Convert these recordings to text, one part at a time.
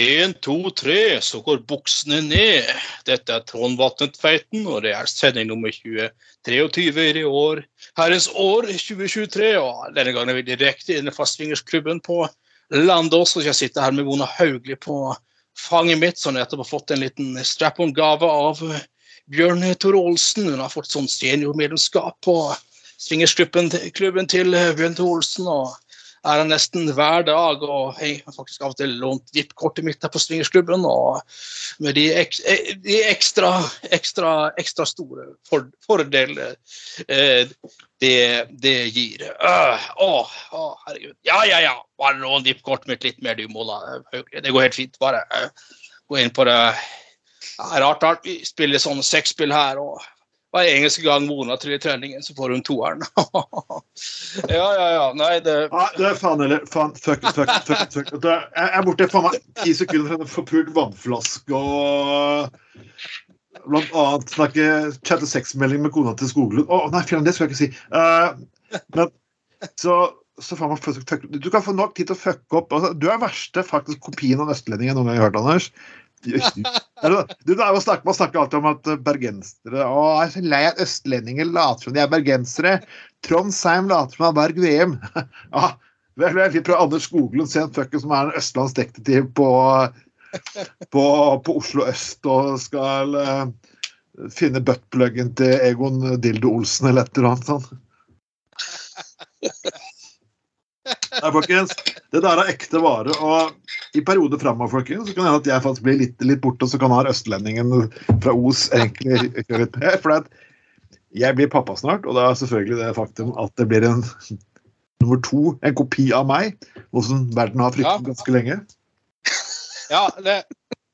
En, to, tre, så går buksene ned. Dette er Trond Vatnet-feiten, og det er sending nummer 23 i år. Herrens år 2023, og denne gangen er vi direkte inne fra swingersklubben på Landås. Og jeg sitter her med Mona Hauglie på fanget mitt, som nettopp har fått en liten strap-on-gave av Bjørn Tore Olsen. Hun har fått sånn seniormedlemskap på swingersklubben til Bjørn Tore Olsen. og er det nesten hver dag. Og jeg har faktisk av og til lånt VIP-kortet mitt her på swingersklubben. Og med de, ek, eh, de ekstra, ekstra, ekstra store for, fordelene eh, det, det gir. Øh, å, å, herregud. Ja, ja, ja. Bare lån VIP-kortet mitt litt mer, du, Mola. Det går helt fint. Bare øh, gå inn på det. Ja, rart, rart. Vi spiller sånn sexspill her. og hver eneste gang Mona triller treningen, så får hun toeren. ja, ja, ja. Nei, det Ja, det er faen heller. Faen, fuck, fuck, fuck, fuck. Det Jeg er borte faen meg ti sekunder fra en forpult vannflaske og Blant annet snakke chatte sexmelding med kona til Skoglund. Å nei, fjern, det skal jeg ikke si. Uh, men så, så faen meg fuck, fuck. Du kan få nok tid til å fucke opp. Altså, du er verste faktisk kopien av østlending jeg noen gang har hørt, Anders. Du, Man snakker alltid om at eh, bergensere Å, jeg er så lei at østlendinger later som de er bergensere. Trondheim later som han er Berg VM. ja, vel, vel, vi prøver Anders Skoglund, se en fucker som er en østlandsdetektiv på, på, på Oslo øst og skal uh, finne buttpluggen til Egon Dildo Olsen eller et eller annet sånt. Nei, folkens. Det der er ekte vare. Og i perioder framover, folkens, så kan det hende at jeg faktisk blir litt, litt borte, så kan han østlendingen fra Os egentlig kjøre litt mer. For jeg blir pappa snart, og det er selvfølgelig det faktum at det blir en nummer to, en kopi av meg, noe som verden har fryktet Ja. ganske lenge. Ja, det,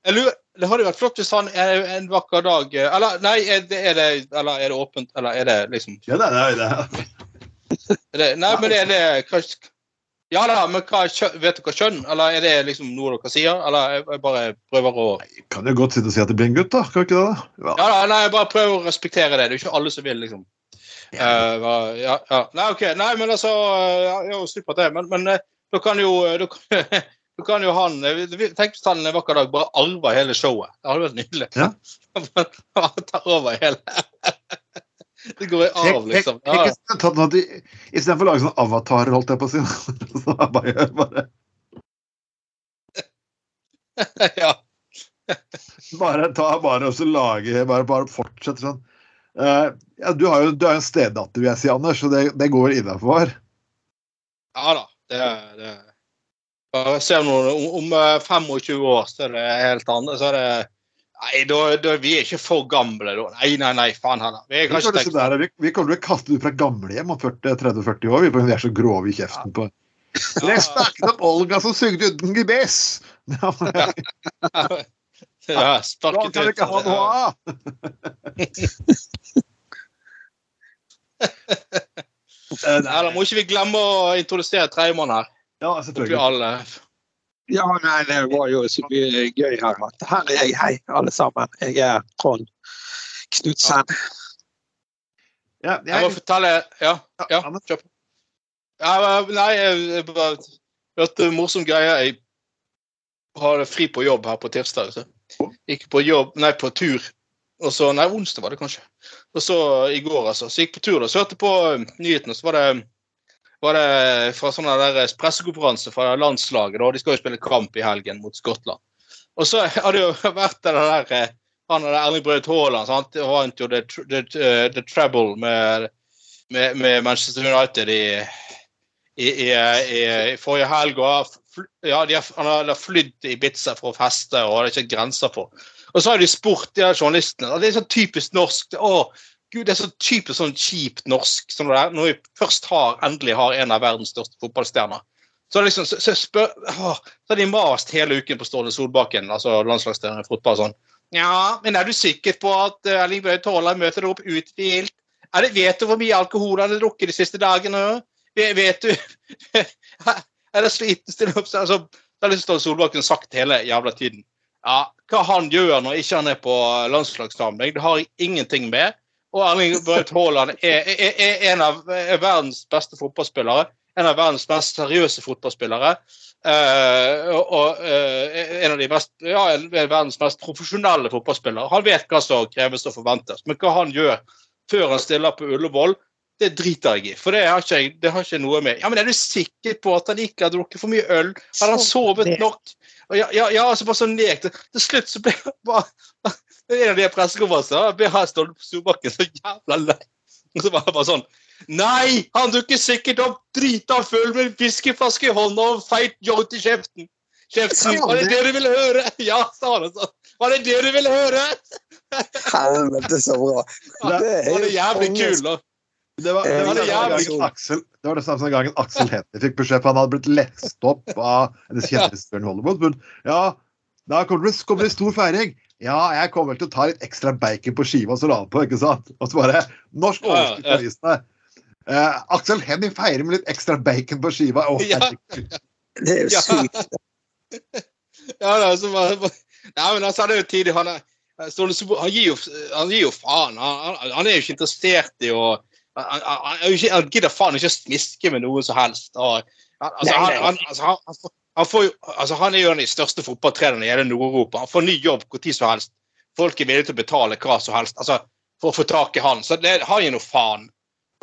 lurer, det hadde vært flott hvis han en, en vakker dag Eller nei, er det, er det, eller er det åpent, eller er det liksom Ja, det er det. Er det. det, Nei, men er det hva, Ja da, men hva, vet dere kjønn? Eller er det liksom noe dere sier? Eller jeg, bare prøver å Kan jo godt sitte og si at det blir en gutt, da. Kan ikke det? da? Ja da, nei, jeg bare prøver å respektere det. Det er jo ikke alle som vil, liksom. Ja. Uh, ja, ja. Nei, OK. Nei, men altså ja, jo slippet det. Men, men eh, da kan jo da kan, da kan jo han eh, Tenk hvis han en vakker dag bare arver hele showet. Det hadde vært nydelig. Ja. Han tar over hele Det går i arv, liksom. Ja, noe til- Istedenfor å lage sånn avatarer, holdt jeg på å si. Så bare, bare, ja. bare ta bare og så lage Bare, bare fortsette sånn. Uh, ja, du har jo du har en stedatter, vil jeg si, Anders, så det, det går innafor. ja da. Det, det. Bare se om, om, om eh, 25 år så er det helt annet. Så er det Nei, da, da, vi er ikke for gamle da. Nei, nei, nei, faen heller. Vi Vi å- vi, vi kommer til å bli kastet ut fra gamlehjem om 40 30-40 år. Vi er så grove i kjeften på Jeg snakket om Olga som sugde uten gebiss! Ja, Hva kan vi ikke ha noe av? Eh, Nei, da må ikke vi glemme å introdusere tredjemann her. Ja, selvfølgelig. Ja, nei, det var jo så mye gøy her. Her er jeg. Hei, alle sammen. Jeg er Trond Knutsen. Ja, Jeg må fortelle Ja, ja kjør på. Ja, nei, jeg jeg bare hørte en morsom greie. Jeg har fri på jobb her på tirsdag. Så. Gikk på jobb, nei, på tur. Og så, Nei, onsdag var det kanskje. Og så i går, altså. Så gikk på tur, da. Så hørte på um, nyhetene, så var det var det fra sånn der pressekonferanse fra landslaget. da, De skal jo spille kamp i helgen mot Skottland. Og så hadde jo vært det der eh, han der Erling Braut Haaland sant? Vant jo the, the, eh, the treble med, med, med Manchester United i, i, i, i, forrige helg. Og ja, de har, han har flydd i Ibiza for å feste, og det er ikke grenser for. Og så har de spurt de her journalistene. og Det er så typisk norsk. Å, Gud, det er så typisk sånn kjipt norsk. Sånn det er, når vi først har, endelig har en av verdens største fotballstjerner. Så, liksom, så, så, spør, å, så har de mast hele uken på Ståle Solbakken, altså landslagstrener i fotball. sånn. Ja, men er du sikker på at uh, Erling Braut Haaland møter opp uthvilt? Vet du hvor mye alkohol han har drukket de siste dagene? Vet du Er det sliten stille opp? Altså, det har liksom Ståle Solbakken sagt hele jævla tiden. Ja, Hva han gjør når ikke han er på landslagssamling, det har jeg ingenting med. Og Erling Braut Haaland er, er, er, en av er verdens beste fotballspillere. En av verdens mest seriøse fotballspillere. Uh, og uh, en av de mest, ja, verdens mest profesjonelle fotballspillere. Han vet hva som kreves og forventes. Men hva han gjør før han stiller på Ullevål, det driter jeg i. For det har ikke, det har ikke noe med Ja, men er du sikker på at han ikke har drukket for mye øl? Har han sovet nok? Ja, ja, ja altså bare sånn nek. Til slutt så ble han bare En av de pressekonferansene ble han stående på Solbakken så jævla lei. Og så var det bare sånn Nei, han dukker sikkert opp drita full med en fiskeflaske i hånda og feit joint i kjeften. Kjeften. Var det det du ville høre? Ja, sa han Så. Var det det du ville høre? Helvete, så bra. Det, var det jævlig kul, da. Det var, det, var det, jævlig Aksel, det var det samme gangen Aksel Hennie fikk beskjed på han hadde blitt lest opp av hennes kjendisbjørn Hollywood. Men ja, da kommer det, kommer det stor feiring. Ja, jeg kommer vel til å ta litt ekstra bacon på skiva og salami på, ikke sant? Og så bare Norsk overskrift på avisene. Uh, Aksel Hennie feirer med litt ekstra bacon på skiva. Oh, ja. Det er jo sykt. ja, det er så bare, Nei, men altså, det er jo tidlig. Han, er, han, gir, jo, han gir jo faen. Han, han, er jo ikke interessert i å Han, han gidder faen ikke å smiske med noe som helst. Og, altså, han, altså, får, altså, han, er jo en av de største fotballtrenerne i hele Nord-Europa. Han får ny jobb når som helst. Folk er villige til å betale hva som helst altså, for å få tak i han. Så det, han gir noe faen.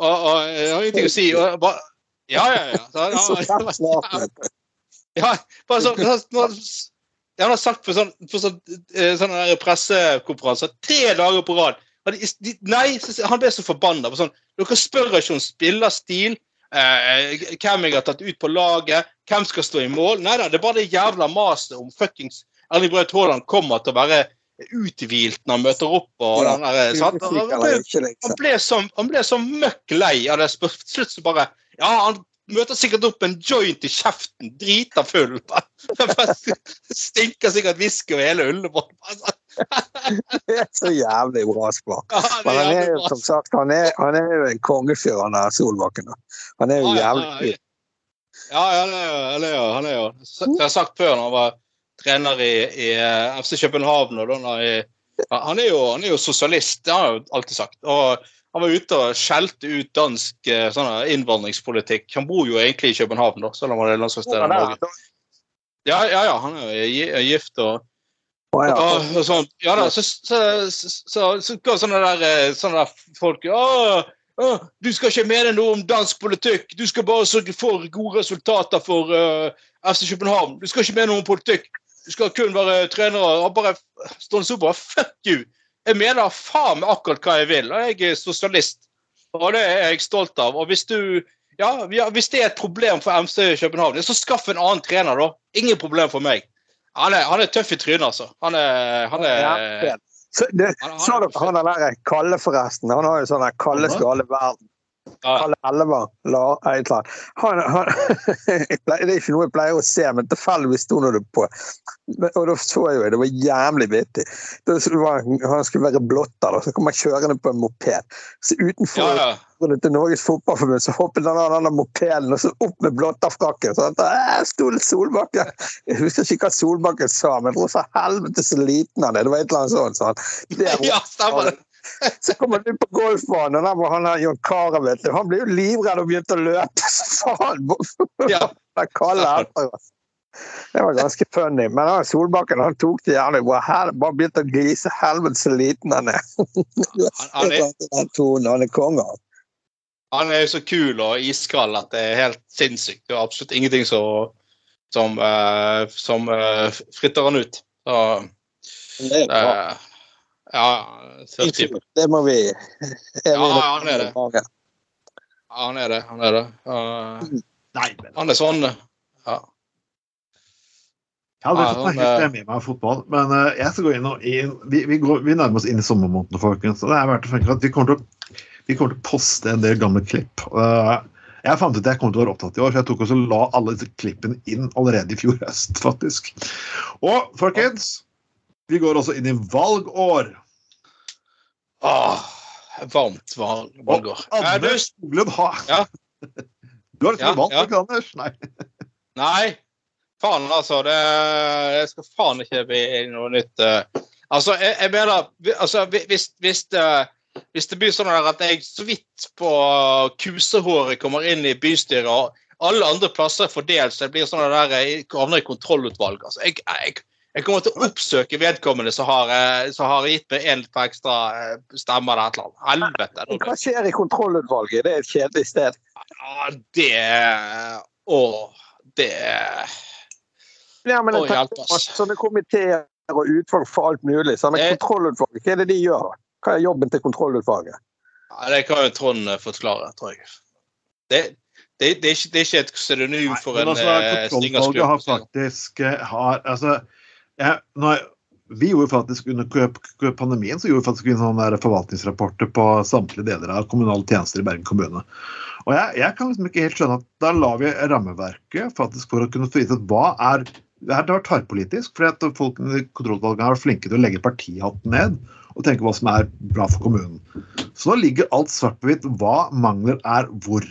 Og, og, jeg har ingenting å si. Og, bare, ja, ja, ja. Så, han, ja, bare sånn han har sagt på sånn, på sånn, sånn pressekonferanser tre dager på rad Nei, han ble så forbanna. Sånn, dere spør ikke om spillerstil, eh, hvem jeg har tatt ut på laget, hvem skal stå i mål. Nei da, det er bare det jævla maset om fuckings Erling Braut Haaland kommer til å være uthvilt når han møter opp. og ja, den der, han, ble, han, ble så, han ble så møkk lei av det. Slutt så bare Ja, han møter sikkert opp en joint i kjeften, drita full. Stinker sikkert whisky og hele Ullevål. Det er så jævlig bra spart. Ja, Men han er jo som sagt, han er, han er jo en kongefyr, han der Solbakken. Han er jo jævlig kul. Ja, ja, han er jo. Han er jo, er. Det har jeg sagt før, når han var trener i, i eh, FC København. og da han, han, er jo, han er jo sosialist, det har han jo alltid sagt. og han var ute og skjelte ut dansk eh, sånn, innvandringspolitikk. Han bor jo egentlig i København, da, selv om han er landslagsleder i Norge. Ja, ja, ja, han er jo gift og, og, og sånn. Ja da, så, så, så, så, så sånne der, eh, sånne der folk å, å, Du skal ikke mene noe om dansk politikk, du skal bare sørge for gode resultater for uh, FC København. Du skal ikke mene noe om politikk, du skal kun være trener. Og bare stående så bare Fuck you! Jeg mener faen meg akkurat hva jeg vil, og jeg er sosialist. Og det er jeg stolt av. Og hvis du ja, hvis det er et problem for MC København, så skaff en annen trener, da. Ingen problem for meg. Han er, han er tøff i trynet, altså. Han er, han er ja, så, det, Så dere han der Kalle, forresten? Han har jo sånn Kalle skal alle verden. Kalle Elva. la annet. Han, han, det er ikke noe jeg pleier å se, men tilfeldigvis sto det på. Og da så jeg jo det var jævlig vittig. Han skulle være blotter, så kom han kjørende på en moped. Så utenfor ja, ja. Til Norges Fotballforbund så hoppet han den mopeden og så opp med blotterfrakken. Så han sto Solbakken! Jeg husker ikke hva Solbakken sa, men jeg tror så helvete så liten han er. Det var et eller annet sånt. Så han, det, ja, stemmer det. Så kommer du på golfbanen, og der var han John Carew, vet du. Han ble jo livredd og begynte å løpe. Så faen! Ja. Kalle. Det var ganske funny. Men han, Solbakken han tok det gjerne bra. Bare begynte å glise. Helvete så liten han er. Han, er, han er konge. Han er jo så kul og iskald at det er helt sinnssykt. Det er absolutt ingenting som, som, uh, som uh, fritter han ut. Så, det er bra. Uh, ja, 40. Det må vi Ja, han er det. Ja, han er det. Han er det. Uh. Han er sånn, ja. Ja, det er helt enig med fotball, men uh, jeg skal gå inn og inn, vi, vi, går, vi, nærmer oss inn i sommermånedene, folkens. og det er verdt å tenke at vi kommer til å, vi kommer til å poste en del gamle klipp. Uh, Jeg fant ut at jeg kom til å være opptatt i år, så jeg tok også la alle disse klippene inn allerede i fjor høst, faktisk. Og folkens, vi går også inn i valgår. Åh, varmt valg, valgår. Og Er Anders Skoglund har Ja. Du har liksom Ja, valgt, ja. ikke Anders? Nei. Nei, faen altså. Det, det skal faen ikke bli noe nytt. eh. Altså, jeg, jeg mener altså, vi- hvis, hvis, det, hvis det blir sånn at jeg så vidt på kusehåret kommer inn i bystyret, og alle andre plasser er fordelt, så det blir sånn der jeg havner i kontrollutvalg. Altså, jeg, jeg, jeg kommer til å oppsøke vedkommende som har, eh, som har gitt meg en ekstra stemmer stemme eller et eller annet. Helvete. Hva skjer i kontrollutvalget? Det er et kjedelig sted. Ja, det Å, det Ja, men Å, jeg hjelp tenker på oss. Sånne komiteer og utvalg for alt mulig. Sånne Eh. kontrollutvalg, hva er det de gjør? da? Hva er jobben til kontrollutvalget? Ja, det kan jo Trond eh, forklare, tror jeg. Det, det, det, er, ikke, det er ikke et pseudonym for Nei, en altså, eh, Kontrollutvalget har faktisk eh, har, altså, jeg, når, Vi gjorde faktisk under pandemien så gjorde vi faktisk en sånn forvaltningsrapporter på samtlige deler av kommunale tjenester i Bergen kommune. Og jeg, jeg kan liksom ikke helt skjønne at da la vi rammeverket faktisk for å kunne få vite hva er det har vært tverrpolitisk, fordi at folk i kontrollutvalget har vært flinke til å legge partihatten ned og tenke hva som er bra for kommunen. Så nå ligger alt svart på hvitt. Hva mangler er hvor.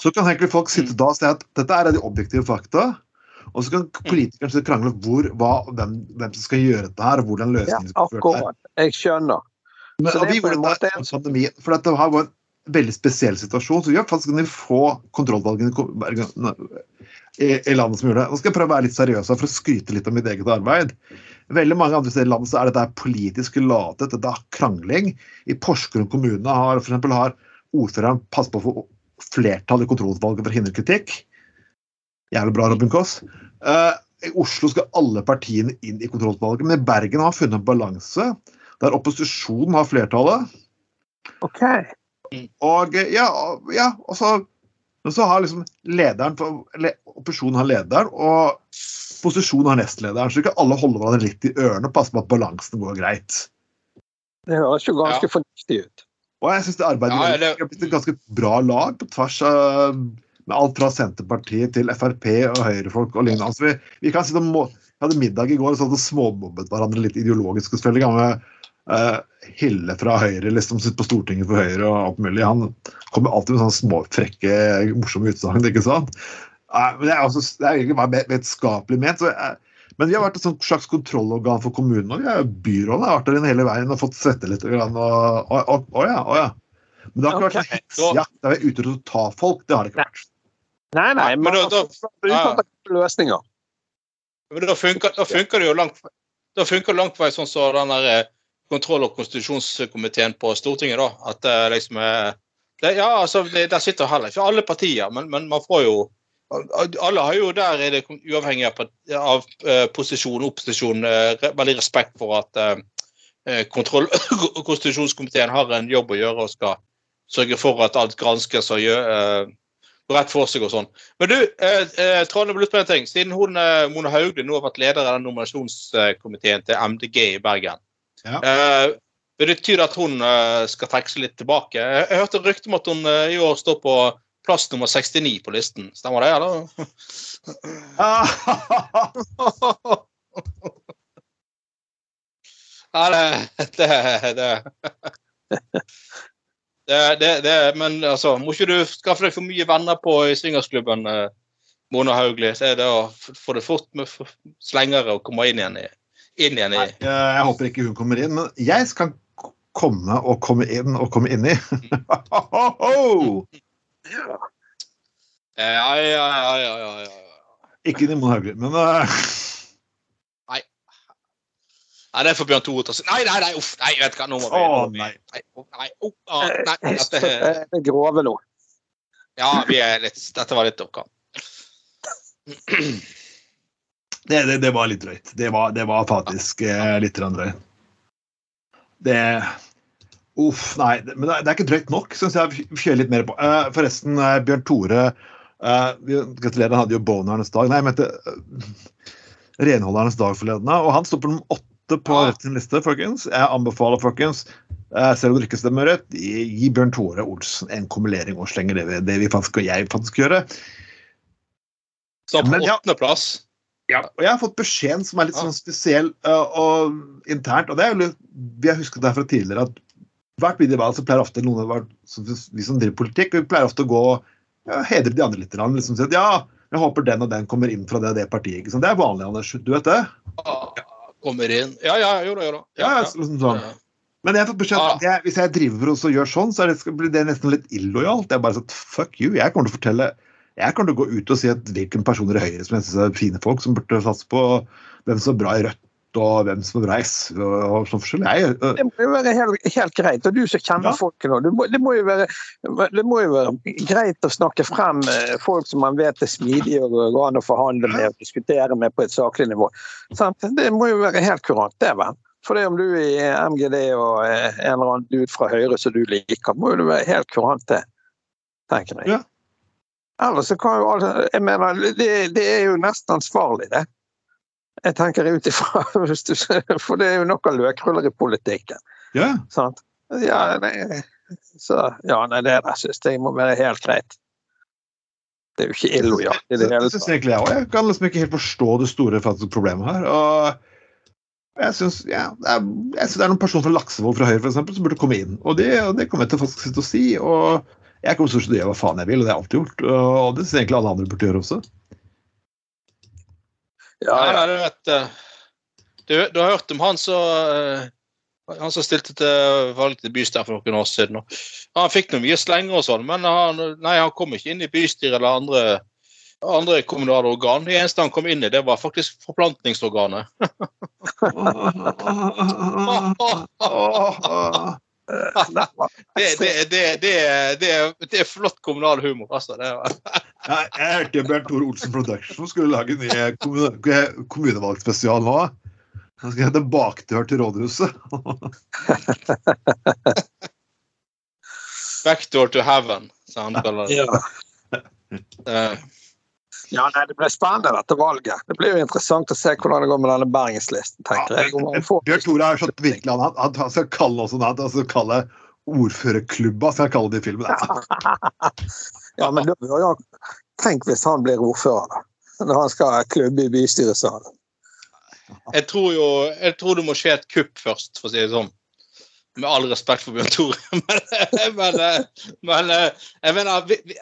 Så kan egentlig folk sitte da og si at dette er de objektive fakta. Og så kan politikerne krangle hvor, hva, hvem, hvem som skal gjøre dette her, og hvordan løsningen skal ja, akkurat. Jeg skjønner. Men, Så det vi gjorde dette en pandemi, for dette her var en veldig spesiell situasjon. Så vi har faktisk kunne få kontrollvalgene i landet som gjorde det. Nå skal jeg prøve å være litt seriøs for å skryte litt av mitt eget arbeid. Veldig mange andre steder i landet så er dette politisk ladet, dette er krangling. I Porsgrunn kommune har for eksempel, har ordføreren passet på å få flertall i kontrollutvalget for å hindre kritikk. Jævlig bra, Robin Koss. Uh, I Oslo skal alle partiene inn i kontrollutvalget, men i Bergen har funnet en balanse der opposisjonen har flertallet. OK. Og eh, ja, ja og så, men så har liksom lederen Opposisjonen har lederen, og posisjonen har nestlederen. Så ikke alle holder hverandre litt i ørene og passer på at balansen går greit. Det høres jo ganske Ja. fornuftig ut. Og jeg syns det arbeidet Ja, det- har blitt et ganske bra lag på tvers av med alt fra Senterpartiet til Frp og Høyrefolk og lignende. Altså, vi, vi kan si vi hadde middag i går og satt og småmobbet hverandre litt ideologisk. og Selvfølgelig med uh, Hille fra Høyre, liksom, sitter på Stortinget for Høyre og alt mulig. Han kommer alltid med sånne små, frekke, morsomme utsagn, ikke sant? Nei, men det er, også, det er egentlig bare vitenskapelig ment. Så jeg, men vi har vært et slags kontrollorgan for kommunen. og vi er Byrådet har vært der hele veien og fått svette litt. Og, og, og, og, ja, ja. Men det har ikke vært heksejakt der vi er ute etter å ta folk. Det har det ikke vært. Nei, nei, Men men da- da- altså, det er løsninger. Men da funker, da funker det jo langt, da funker langt vei sånn som den der eh, kontroll- og konstitusjonskomiteen på Stortinget, da. At det liksom er det, Ja, altså, det, der sitter heller ikke alle partier, men, men man får jo alle har jo der, er det uavhengig av, av eh, posisjon og opposisjon, eh, veldig respekt for at eh, eh, kontroll- og konstitusjonskomiteen har en jobb å gjøre og skal sørge for at alt granskes og gjør, eh, rett for seg og sånn. Men du, eh, eh, Trond, vil en ting. Siden hun, eh, Mona Hauglie nå har vært leder av den nominasjonskomiteen til MDG i Bergen, Ja. betyr det at hun uh, skal trekke seg litt tilbake? Jeg, jeg hørte rykte om at hun uh, i år står på plass nummer 69 på listen. Stemmer det, eller? Ja, det det, det. Det, det, det, men altså, må ikke du skaffe deg for mye venner på i swingersklubben, Mona Hauglie? Så er det å få det fort med slengere og komme inn igjen i inn igjen i Jeg, håper ikke hun kommer inn, men jeg skal komme og komme inn og komme inn i. Ja, ja, ja, ja, ja, ja. ikke inn i Mon Hauglie, men eh, Nei, det er for Bjørn Tore ta seg Nei, nei, nei, uff, nei, vet du hva, nå må vi Å, nei. Nei, nei, ah, nei, dette, Det er grove nå. ja, vi er litt, dette var litt oppgave. det, det, det var litt drøyt. Det var, det var faktisk eh, litt drøyt. Det Uff, nei. Men det er, ikke drøyt nok, syns jeg. Vi kjører litt mer på. Uh, forresten, uh, Bjørn Tore uh, Gratulerer, han hadde jo bonernes dag. Nei, jeg mente renholdernes dag forleden. Og han står på nummer åtte på Ja. sin liste, folkens. Jeg anbefaler, folkens. Selv om det ikke stemmer Rødt, gi Bjørn Tore Olsen en kumulering og slenger det, det vi faktisk, jeg faktisk gjøre. Så på åttendeplass? Ja, og jeg har fått beskjeden som er litt sånn spesiell uh, og internt. og det er jo litt, Vi har husket det fra tidligere at hvert videovalg så pleier ofte noen av vi som driver politikk, vi pleier ofte å gå ja, hedre de andre litt. Liksom, si at ja, jeg håper den og den kommer inn fra det og det partiet. Det er vanlig, Anders. Du vet det? Ja, Kommer inn Ja, ja, jo da, jo da. Ja, ja, liksom sånn. Men jeg har fått beskjed at jeg, hvis jeg driver og gjør sånn, så det, blir det nesten litt illojalt. Jeg bare sagt fuck you. Jeg kommer til å fortelle jeg kan gå ut og si at hvilke personer i Høyre som jeg synes er fine folk, som burde satse på hvem som er bra i Rødt og hvem som er bra i SV og sånn forskjellig. Jeg, uh, det må jo være helt, helt greit. Og du som kjenner ja. folket nå, det må, det, må være, det må, jo være, greit å snakke frem eh, folk som man vet er smidige og går an å forhandle med og diskutere med på et saklig nivå. Sant? Det må jo være helt kurant, det, vel. For det om du er i MGD og en eller annen dude fra Høyre som du liker, må jo være helt kurant, det. Tenker jeg. Ja. Ellers så kan jo alle Jeg mener, det, det er jo nesten ansvarlig, det. Jeg tenker ut ifra For det er jo noe løkruller i politikken. Ja. Sant? Ja, nei, så, ja, nei, det der syns jeg må være helt greit. Det er jo ikke illojalt i det hele tatt. Jeg, jeg kan liksom ikke helt forstå det store problemet her. og jeg syns ja, jeg synes det er noen personer fra Laksevoll fra Høyre for eksempel, som burde komme inn. Og det, og det kommer jeg til å sitte og si. og jeg kommer stort sett til å gjøre hva faen jeg vil, og det har jeg alltid gjort. Og det syns egentlig alle andre burde gjøre også. Ja, ja. du vet eh, du, du, har hørt om han som eh, han som stilte til valg til bystyret for noen år siden. Han fikk noe mye slenger og sånn, men han, nei, han kom ikke inn i bystyret eller andre, andre kommunale organ. Det eneste han kom inn i, det var faktisk forplantningsorganet. det, det, det, det, er flott kommunal humor, altså. ja, jeg hørte Bjørn Tore Olsen Production skulle lage en ny kommune, kommunevalgspesial nå. Han skal hete 'Bakdør til rådhuset'. Backdoor to heaven, sa han kaller det. Ja. Uh, ja, nei, Det ble spennende dette valget. Det blir jo interessant å se hvordan det går med denne bergenslisten. tenker jeg. Bjørn Tore har sånn virkelig han, han, han, skal kalle noe annet. han kalle ordførerklubba, skal jeg kalle det i filmen. Altså. ja, men da, ja, Tenk hvis han blir ordfører, da. Når han skal klubbe i bystyresalen. Jeg tror jo jeg tror det må skje et kupp først, for å si det sånn med all respekt for Bjørn Tore, men, men, men, jeg mener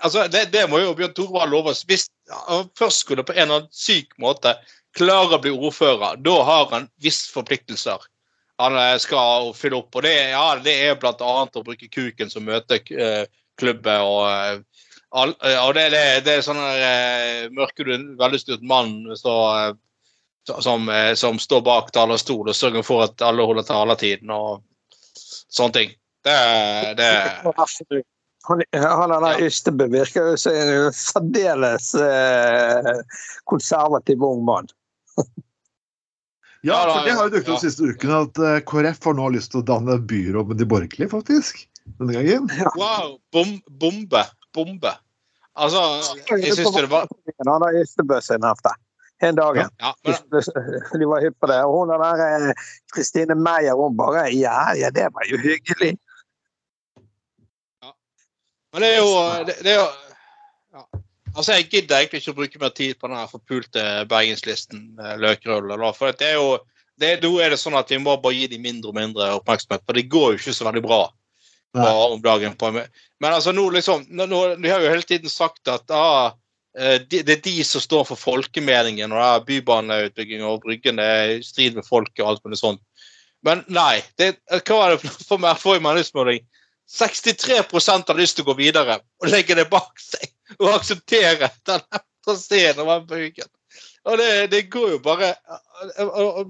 altså, det, det, må jo Bjørn Tore ha lov Hvis han først skulle på en eller annen syk måte klare å bli ordfører, da har han visse forpliktelser han eh, skal fylle opp. Og det, ja, det er bl.a. å bruke kuken som møteklubbe. og eh, og det, det, det er sånn du en veldig mann så, som, som, står bak talerstol og sørger for at alle holder taletiden. og sånne ting. Det, det han, han der Ystebø virker jo som en særdeles eh, konservativ ung mann. ja, for det har jo dukket opp ja. siste uken at eh, KrF har nå lyst til å danne byråd med de borgerlige, faktisk. Denne gangen. Wow. Bom, bombe. Bombe. Altså, jeg syns det var Han har Ystebø sin hefte en dag. Ja, ja, De var hypp på det. Og hun der eh, Kristine Meyer, hun bare ja, ja, det var jo hyggelig. Ja. Men det er jo, det, det er jo ja. Altså, Jeg gidder egentlig ikke å bruke mer tid på den forpulte bergenslisten løkrull. For det er jo det, nå er det sånn at vi må bare gi dem mindre og mindre oppmerksomhet. For det går jo ikke så veldig bra om dagen. på Men altså nå liksom, nå, De har jo hele tiden sagt at ah, Eh, det er de som står for folkemeningen og bybaneutbygging og Bryggen i strid med folket og alt mulig sånt. Men nei. Det, hva var det for meg for meningsmåling? 63 har lyst til å gå videre og legge det bak seg og akseptere denne traseen over Bryggen. Og det, det, går jo bare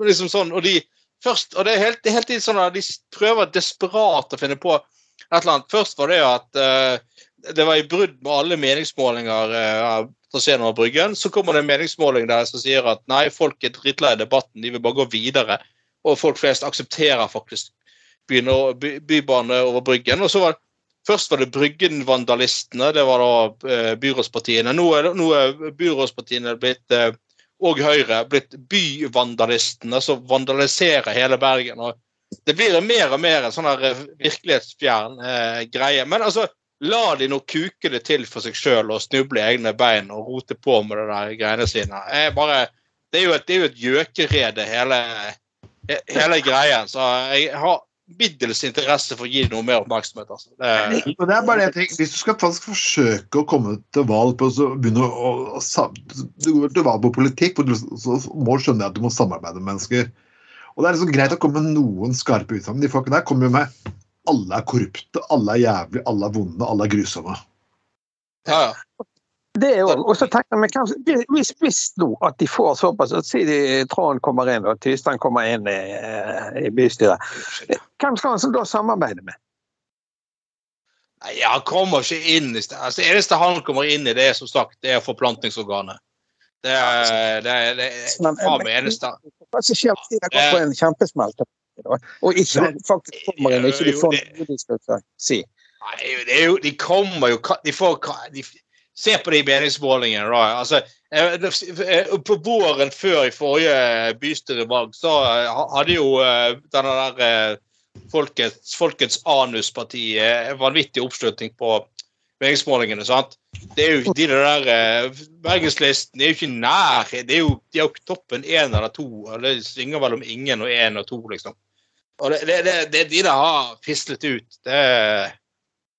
liksom sånn, og de først, og det er helt, det er helt sånn at De prøver desperat å finne på et eller annet. Først var det at uh, det var i brudd med alle meningsmålinger uh, av Bryggen. Så kommer det en meningsmåling der som sier at nei, folk er drittlei debatten, de vil bare gå videre. Og folk flest aksepterer faktisk by, bybane over Bryggen. Og så var Først var det Bryggen-vandalistene, det var da eh, byrådspartiene. Nå er, nå er byrådspartiene blitt eh, og Høyre blitt byvandalistene, som vandaliserer hele Bergen. og det blir mer og mer en sånn her eh, virkelighetsfjern eh, greie. Men altså, la de nå kuke det til for seg sjøl og snuble i egne bein og rote på med det der greiene sine. Jeg bare, det er jo et, det er et gjøkerede, hele, hele greien. Så jeg har middels interesse for å gi det noe mer oppmerksomhet. Altså. Det, det er bare det jeg tenker, Hvis du skal faktisk forsøke å komme til valg på så begynne å, å, å Du går til valg på politikk, så må du skjønne at du må samarbeide med mennesker. Og det er liksom greit å komme med noen skarpe utsagn. De folkene der kommer jo med alle er korrupte, alle er jævlige, alle er vonde, alle er grusomme. Ja, ja. Det er jo, og så tenker vi kanskje, Hvis, hvis nå at de får såpass Si de Trond kommer inn og Tystein kommer inn i, i bystyret. Hvem skal han da samarbeide med? Nei, Han kommer ikke inn i. Altså, det eneste han kommer inn i, det er som sagt, det er forplantningsorganet. Det er det, er, det er faen meg eneste. Hva skjer hvis de går på en kjempesmell og ikke faktisk kommer inn, ikke de får noe de skal si? Nei, det jo, de kommer jo de får, de, Se på de meningsmålingene. da. Altså, eh, eh, på våren før i forrige bystyrevalg så eh, hadde jo denne der Folkets, Folkets Anus-parti vanvittig oppslutning på meningsmålingene. sant? Det er jo de der Bergenslisten er jo ikke nær. Det er jo, de er jo toppen én eller to. Det svinger mellom ingen og én og to, liksom. Og det, det, det, det de der har fislet ut, det,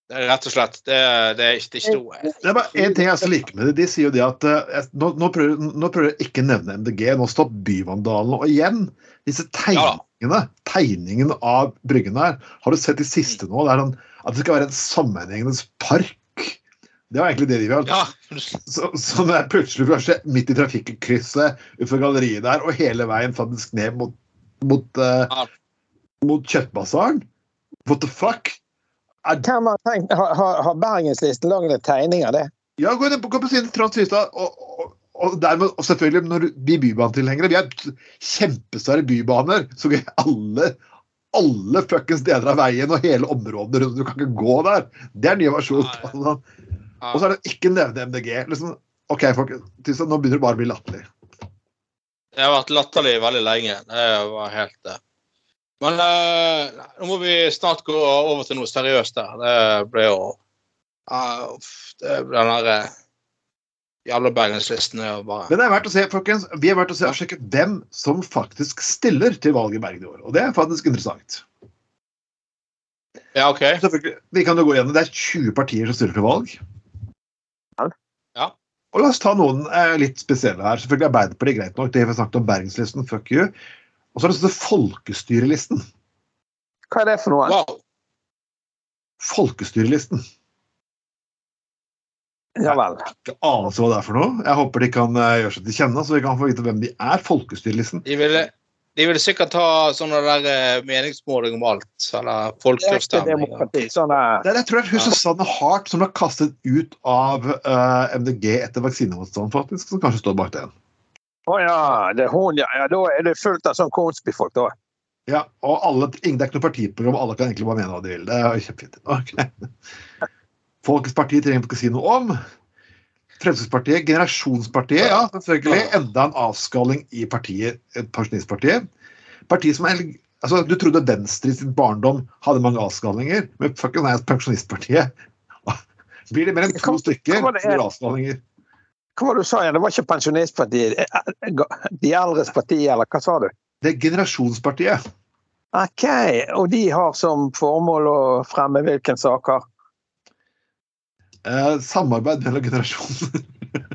det er rett og slett Det, det er ikke noe Det er bare én ting jeg liker med det. De sier jo det at uh, nå, nå, prøver, nå prøver jeg ikke nevne MDG, nå står byvandalene. Og igjen, disse tegningene, tegningene av Bryggen her, har du sett de siste nå? Det er sånn at det skal være en sammenhengende park det var egentlig det de ville. Ja. Så, så når jeg plutselig kanskje midt i trafikkrysset utenfor galleriet der, og hele veien faktisk ned mot, mot, uh. Mot Kjøttbasaren What the fuck? Er... Hvem har, tenkt, har, har Bergenslisten laget en tegning av det? Ja, gå inn på, på siden Trond Systad. Og, og, og, dermed, og selvfølgelig, når vi bybanetilhengere Vi er kjempestore bybaner, så alle alle fuckings deler av veien og hele området rundt. Du kan ikke gå der. Det er nye versjon. Og så er det ikke nevne MDG. Liksom, OK, folkens. nå begynner det bare å bli latterlig. Jeg har vært latterlig veldig lenge. Det var helt uh... Men uh, nå må vi snart gå over til noe seriøst der. Det ble jo uh, Det ble den derre uh, jævla Bergenslisten bare Men det er verdt å se, folkens. Vi er verdt å se og sjekke hvem som faktisk stiller til valget i Bergen i år. Og det er faktisk interessant. Ja, ok. Vi kan jo gå gjennom, Det er 20 partier som stiller til valg. Ja. Og La oss ta noen eh, litt spesielle her. Selvfølgelig Arbeiderpartiet, greit nok. Det har vi snakket om Bergenslisten, fuck you. Og så er det sånn Folkestyrelisten. Hva er det for noe? Wow. Folkestyrelisten. Ja vel. Ikke anelse hva det er for noe. Jeg håper de kan uh, gjøre seg til kjenne, så vi kan få vite hvem de er. Folkestyrelisten. De ville, de vil sikkert ha sånne der uh, meningsmåling om alt. Eller folkeavstemning. Sånne... Det er, jeg tror det er hun Susanne Hart som ble kastet ut av uh, MDG etter vaksinemotstand, faktisk, som kanskje står bak den. Å oh, ja, det er hun, ja. ja. Da er det fullt av sånn konspifolk, da. Ja, og alle, det er ikke noe partiprogram, alle kan egentlig bare mene hva de vil. Det er kjempefint. Okay. Folkets parti trenger vi ikke si noe om. Fremskrittspartiet, generasjonspartiet, ja, selvfølgelig. Enda en avskalling i partiet, Pensjonistpartiet. Partiet som er altså, Du trodde Venstre i sin barndom hadde mange avskallinger, men fucking nei, Pensjonistpartiet. Blir det mer enn to stykker, så blir det avskallinger. Hva var det du sa igjen? Det var ikke Pensjonistpartiet? De eldres parti, eller hva sa du? Det er Generasjonspartiet. OK. Og de har som formål å fremme hvilke saker? Eh, samarbeid mellom generasjoner.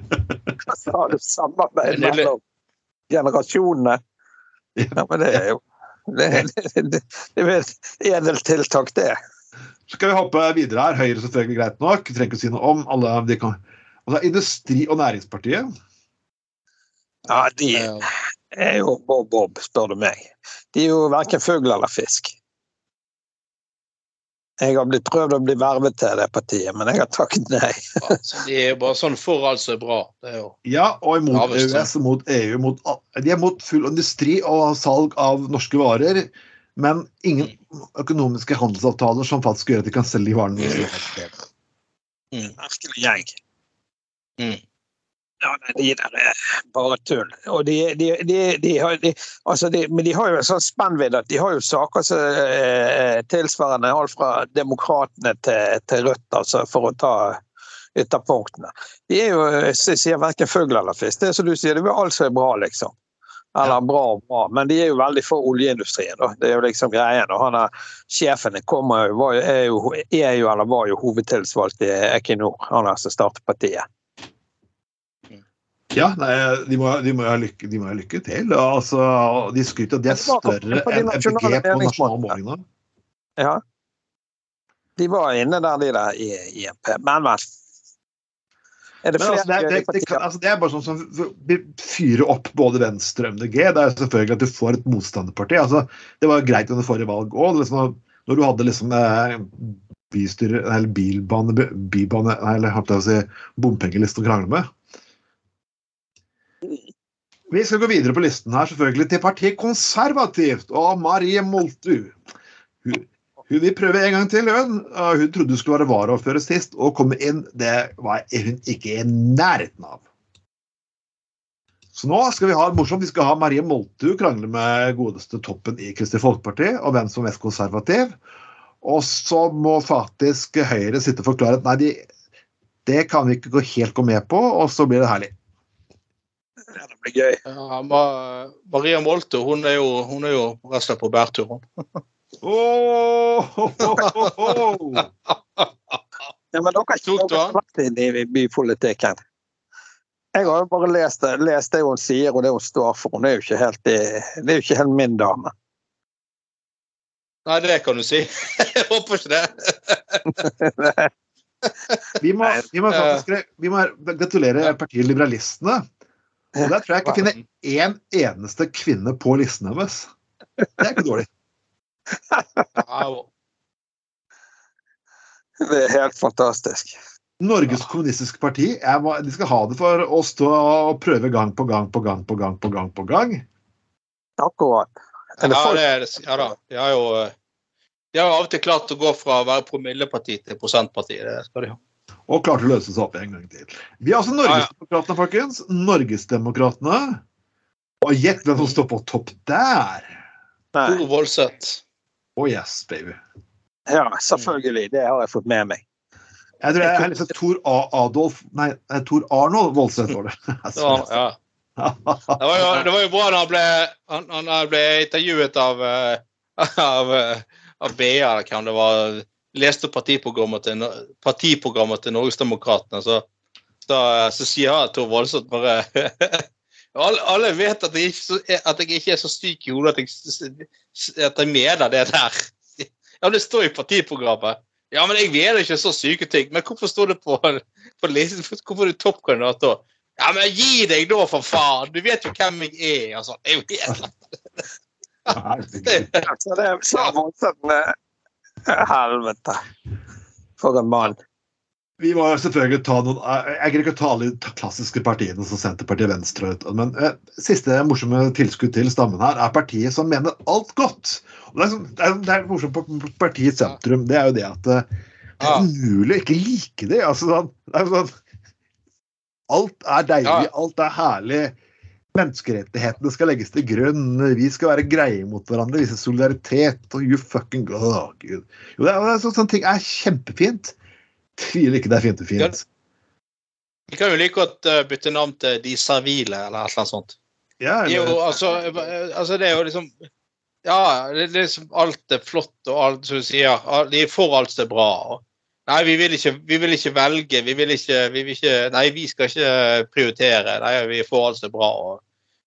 Hva sa du? Samarbeid mellom generasjonene? Ja, men det er jo Det, det, det, det er et edelt tiltak, det. Så skal vi hoppe videre her. Høyre selvfølgelig greit nok. Vi trenger ikke å si noe om. alle de kan... Og det er Industri- og Næringspartiet. Ja, de er jo bob-bob, spør du meg. De er jo verken fugl eller fisk. Jeg har blitt prøvd å bli vervet til det partiet, men jeg har takket nei. ja, de er jo bare sånn for altså bra. Jo... Ja, og imot EØS, mot EU. Mot, de er mot full industri og salg av norske varer, men ingen økonomiske handelsavtaler som faktisk gjør at de kan selge de varene. Mm. Merkelig gjeng. Mm. Ja, De der er bare tull. Og de, de, de, har, altså men de har jo en sånn spennvidde at de har jo saker som eh, tilsvarende alt fra demokratene til, til Rødt, altså, for å ta ytterpunktene. De er jo, jeg sier verken fugl eller fisk. Det er som du sier, det er alt som er bra, liksom. Eller bra og bra, men de er jo veldig for oljeindustrien. Da. Det er jo liksom greien. Og han er, sjefen kommer jo, er jo, er jo, eller var jo hovedtilsvalgt i Equinor, han er som startet partiet. Ja, nei, de må, de må, ha, lykke, de må ha lykke til. Altså, de skryter at de er større enn MPG på nasjonalmålingene. Ja. De var inne der, de der i IMP. Men, vel. Er det, altså, det, det, det, kan, altså, det, er bare sånn som fyrer opp både Venstre og MDG. Det er selvfølgelig at du får et motstanderparti. Altså, det var greit under forrige valg òg. Liksom, når du hadde liksom eh, bystyre, eller bilbane, bybane, eller si, bompengeliste å krangle med. Vi skal gå videre på listen her, selvfølgelig, til partiet Konservativt og Marie Moltu. Hun, hun vil prøve en gang til, hun. Hun trodde hun skulle være varaordfører sist, og komme inn. Det var hun ikke i nærheten av. Så nå skal vi ha det morsomt. Vi skal ha Marie Moltu krangle med godeste toppen i Kristelig Folkeparti, og hvem som er mest konservativ. Og så må faktisk Høyre sitte og forklare at nei, de, det kan vi ikke helt gå med på, og så blir det herlig. Ja, det blir gøy. Ja, Maria Molte hun er jo, hun er jo resten på bærtur, hun. oh, oh, oh, ja, men dere har ikke vært inn i bypolitikken. Jeg har jo bare lest det, lest det hun sier og det hun står for. Hun er jo ikke helt, det er jo ikke helt min dame. Nei, det kan du si. Jeg håper ikke det. vi, må, vi, må faktisk, vi må gratulere partiet Liberalistene og der tror jeg ikke finner én eneste kvinne på listen hennes. Det er ikke dårlig. Det er helt fantastisk. Norges kommunistiske parti, de skal ha det for å stå og prøve gang på gang på gang på gang på gang. på gang. Akkurat. Ja, det er, ja da. De har jo de har av og til klart å gå fra å være promilleparti til prosentparti. Det skal de ha og klarte å løse seg opp en gang til. Vi har altså Norgesdemokratene, folkens. Norgesdemokratene. Og gjett hvem som står på topp der! Tor Voldseth. Oh yes, baby. Ja, selvfølgelig. Det har jeg fått med meg. Jeg tror jeg er liksom Tor A. Adolf Nei, Tor Arnold Voldseth var det. ja, ja. Det var, jo, det var jo bra da han ble, han, han ble intervjuet av, uh, av, uh, av BA, hvem det var leste partiprogrammet til, partiprogrammet til Norgesdemokratene, så, så, så sier jeg Tor Voldsomt bare alle, alle, vet at jeg, ikke, at jeg, ikke, er så syk i hodet at jeg, at jeg mener det der. Ja, det står i partiprogrammet. Ja, men jeg mener ikke så syke ting. Men hvorfor står det på, på listen? Hvorfor er du toppkandidat da? Ja, men gi deg da, for faen! Du vet jo hvem jeg er. Altså. Det er det, helt det, det, Helvete. For en mann. Vi må selvfølgelig ta noen Jeg greier ikke å ta alle de klassiske partiene som Senterpartiet, Venstre Men eh, siste morsomme tilskudd til stammen her er partiet som mener alt godt. Og det, er, det, er, det er morsomt på partiets sentrum. Det er jo det at eh, det er umulig å ikke like det. Altså, sånn, det er sånn, alt er deilig, alt er herlig. Menneskerettighetene skal legges til grunn. Vi skal være greie mot hverandre, vise solidaritet. og you fucking God, oh, Gud. Jo, det er, så, sånne ting er kjempefint. Tviler ikke det er fint og fint. Vi kan jo like godt uh, bytte navn til De servile, eller et eller annet sånt. Ja, eller... jo, altså, altså, det er jo liksom Ja, det er liksom alt er flott, og alt som du sier. De er for alt som er bra. og Nei, vi vil ikke, vi vil ikke velge. Vi vil ikke, vi vil ikke, Nei, vi skal ikke prioritere. Nei, Vi får alt er bra. Og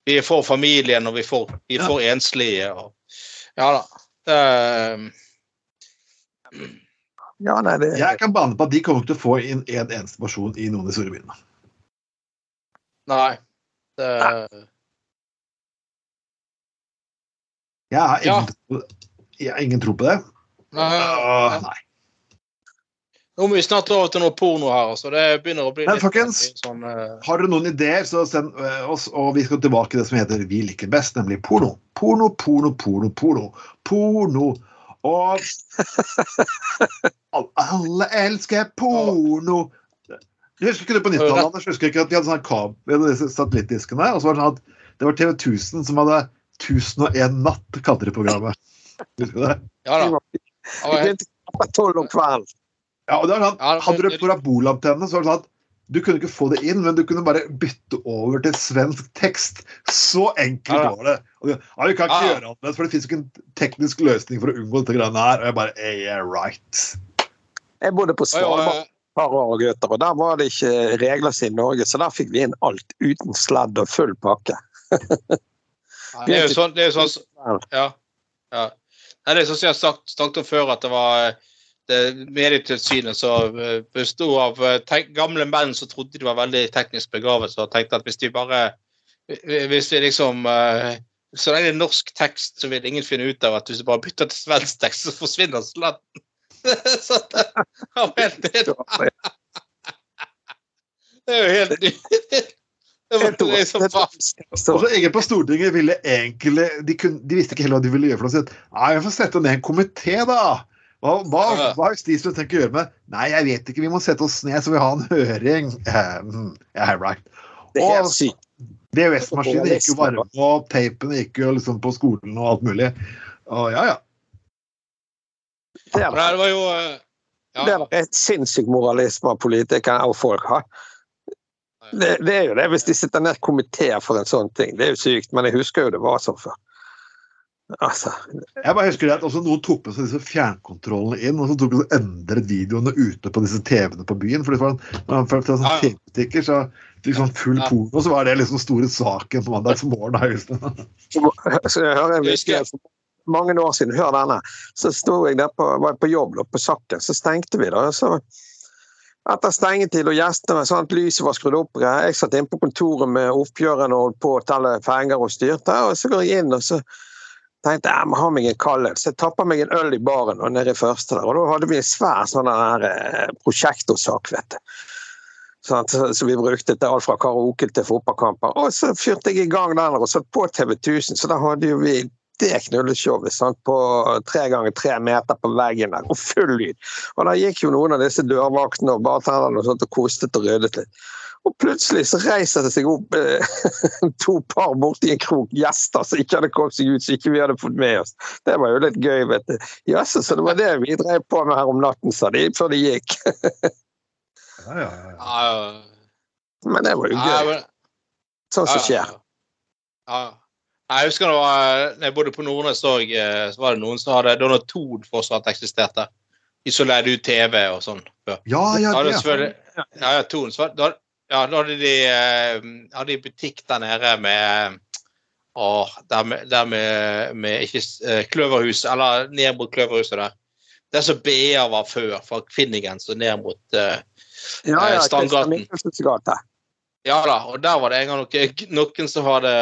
vi får familien, og vi får, vi får ja. enslige. Og, ja da. Uh, ja, nei, det... Jeg kan bane på at de kommer til å få inn en eneste person i noen av de store byene. Nei. Det... Jeg har ingen, ja. jeg har ingen tro på det. Nei. Uh, nei. Nå må vi snart over til noe porno her. altså. Det begynner å bli Men, litt folkens, sånn, uh... Har dere noen ideer, så send uh, oss. Og vi skal tilbake til det som heter Vi liker best, nemlig porno. Porno, porno, porno, porno. Porno. Og Alle elsker porno. Jeg husker ikke det på 90-tallet. Jeg husker ikke at de hadde sånn kabel, ved satellittdiskene. Og så var det sånn at det var TV 1000 som hadde 1001 natt, kalte de programmet. Husker du det? Ja da. Det var helt tolv om kvelden. Ja, og det var sånn, Hadde du det- parabolantenne, så var det sånn at du kunne ikke få det inn, men du kunne bare bytte over til svensk tekst. Så enkelt Ja, ja. var det. Og det ja, vi kan ikke Ja, gjøre annerledes, for det fins ikke en teknisk løsning for å unngå dette greiene her. Og jeg bare eh, Yeah, right. Jeg bodde på Og, og, Svalbard et par år, gutter, og der var det ikke regler som i Norge, så der fikk vi inn alt uten sledd og full pakke. Det er jo sånn, det er sånn Ja. ja. Nei, det er sånn som jeg har sagt, snakket om før, at det var eh, det Medietilsynet som besto bestod av eh, gamle menn som trodde de var veldig teknisk begavet, så tenkte at hvis de bare Hvis vi liksom eh, Så lenge det er norsk tekst, så vil ingen finne ut av at hvis du bare bytter til svensk tekst, så forsvinner sladden. så det var helt det, det er jo helt Det var liksom. Og så Egen på Stortinget ville egentlig de, kunne, de visste ikke heller hva de ville gjøre. for å si Nei, vi får sette ned en komité, da. Hva, hva, hva har justisministeren tenkt å gjøre med Nei, jeg vet ikke. Vi må sette oss ned, så vi har en høring. Um, yeah, right. Det er helt Og- sykt. VHS-maskinen gikk jo varme, og tapen gikk jo liksom på skolen og alt mulig. Og ja, ja. Det var, det var jo eh, ja. det var et sinnssyk moralisme av politikere og folk har. Det, det er jo det, hvis de sitter ned komiteer for en sånn ting. Det er jo sykt, men jeg husker jo det var sånn før. Altså, Jeg bare husker at også Noen tok med seg disse fjernkontrollene inn, og så tok de og endret videoene ute på disse TV-ene på byen. For det var, når man følte sånn. TV-butikker, så fikk sånn full porno, så var det liksom store saken på mandagsmorgen. for mange år siden, hør denne. Så sto jeg der på, var jeg på jobb på Sakken, så stengte vi da. Så etter stengetid og gjestene, sånn at lyset var skrudd opp. Jeg satt inne på kontoret med oppgjørene og holdt på å telle penger og styrte. Og så går jeg inn og så tenkte jeg må ha meg en kaldhet. Så jeg tappa meg en øl i baren og nede i første der. Og da hadde vi en svær sånn der eh, prosjektorsak, vet du. Sånn, så, vi brukte til alt fra karaoke til fotballkamper. Og så fyrte jeg i gang den, og satt på TV 1000, så da hadde jo vi det knulleshowet sånn, på tre ganger tre meter på veggen der, og full lyd. Og da gikk jo noen av disse dørvaktene og bartenderne og og kostet og ryddet litt. Og plutselig så reiser det seg opp eh, to par borti en krok, gjester som ikke hadde kommet seg ut, som ikke vi hadde fått med oss. Det var jo litt gøy, vet du. Jaså, så det var det vi drev på med her om natten, sa de, før de gikk. Ja, ja, ja. Ja, Men det var jo gøy. Sånn som skjer. Ja. Jeg husker da når jeg bodde på Nordnes òg, så var det noen som hadde Da Ton fortsatt eksisterte. De som leide ut TV og sånn før. ja, ja, det. Ja, ja, Ton. Så, var- da, ja, da hadde de, eh, hadde de butikk der nede med Å, der med, der med, med ikke eh, Kløverhus, eller ned mot Kløverhuset der. Det er som BA var før, fra Kvinningens og ned mot uh, Ja, ja, Stangaten. Ja da, og der var det en gang noen, noen som hadde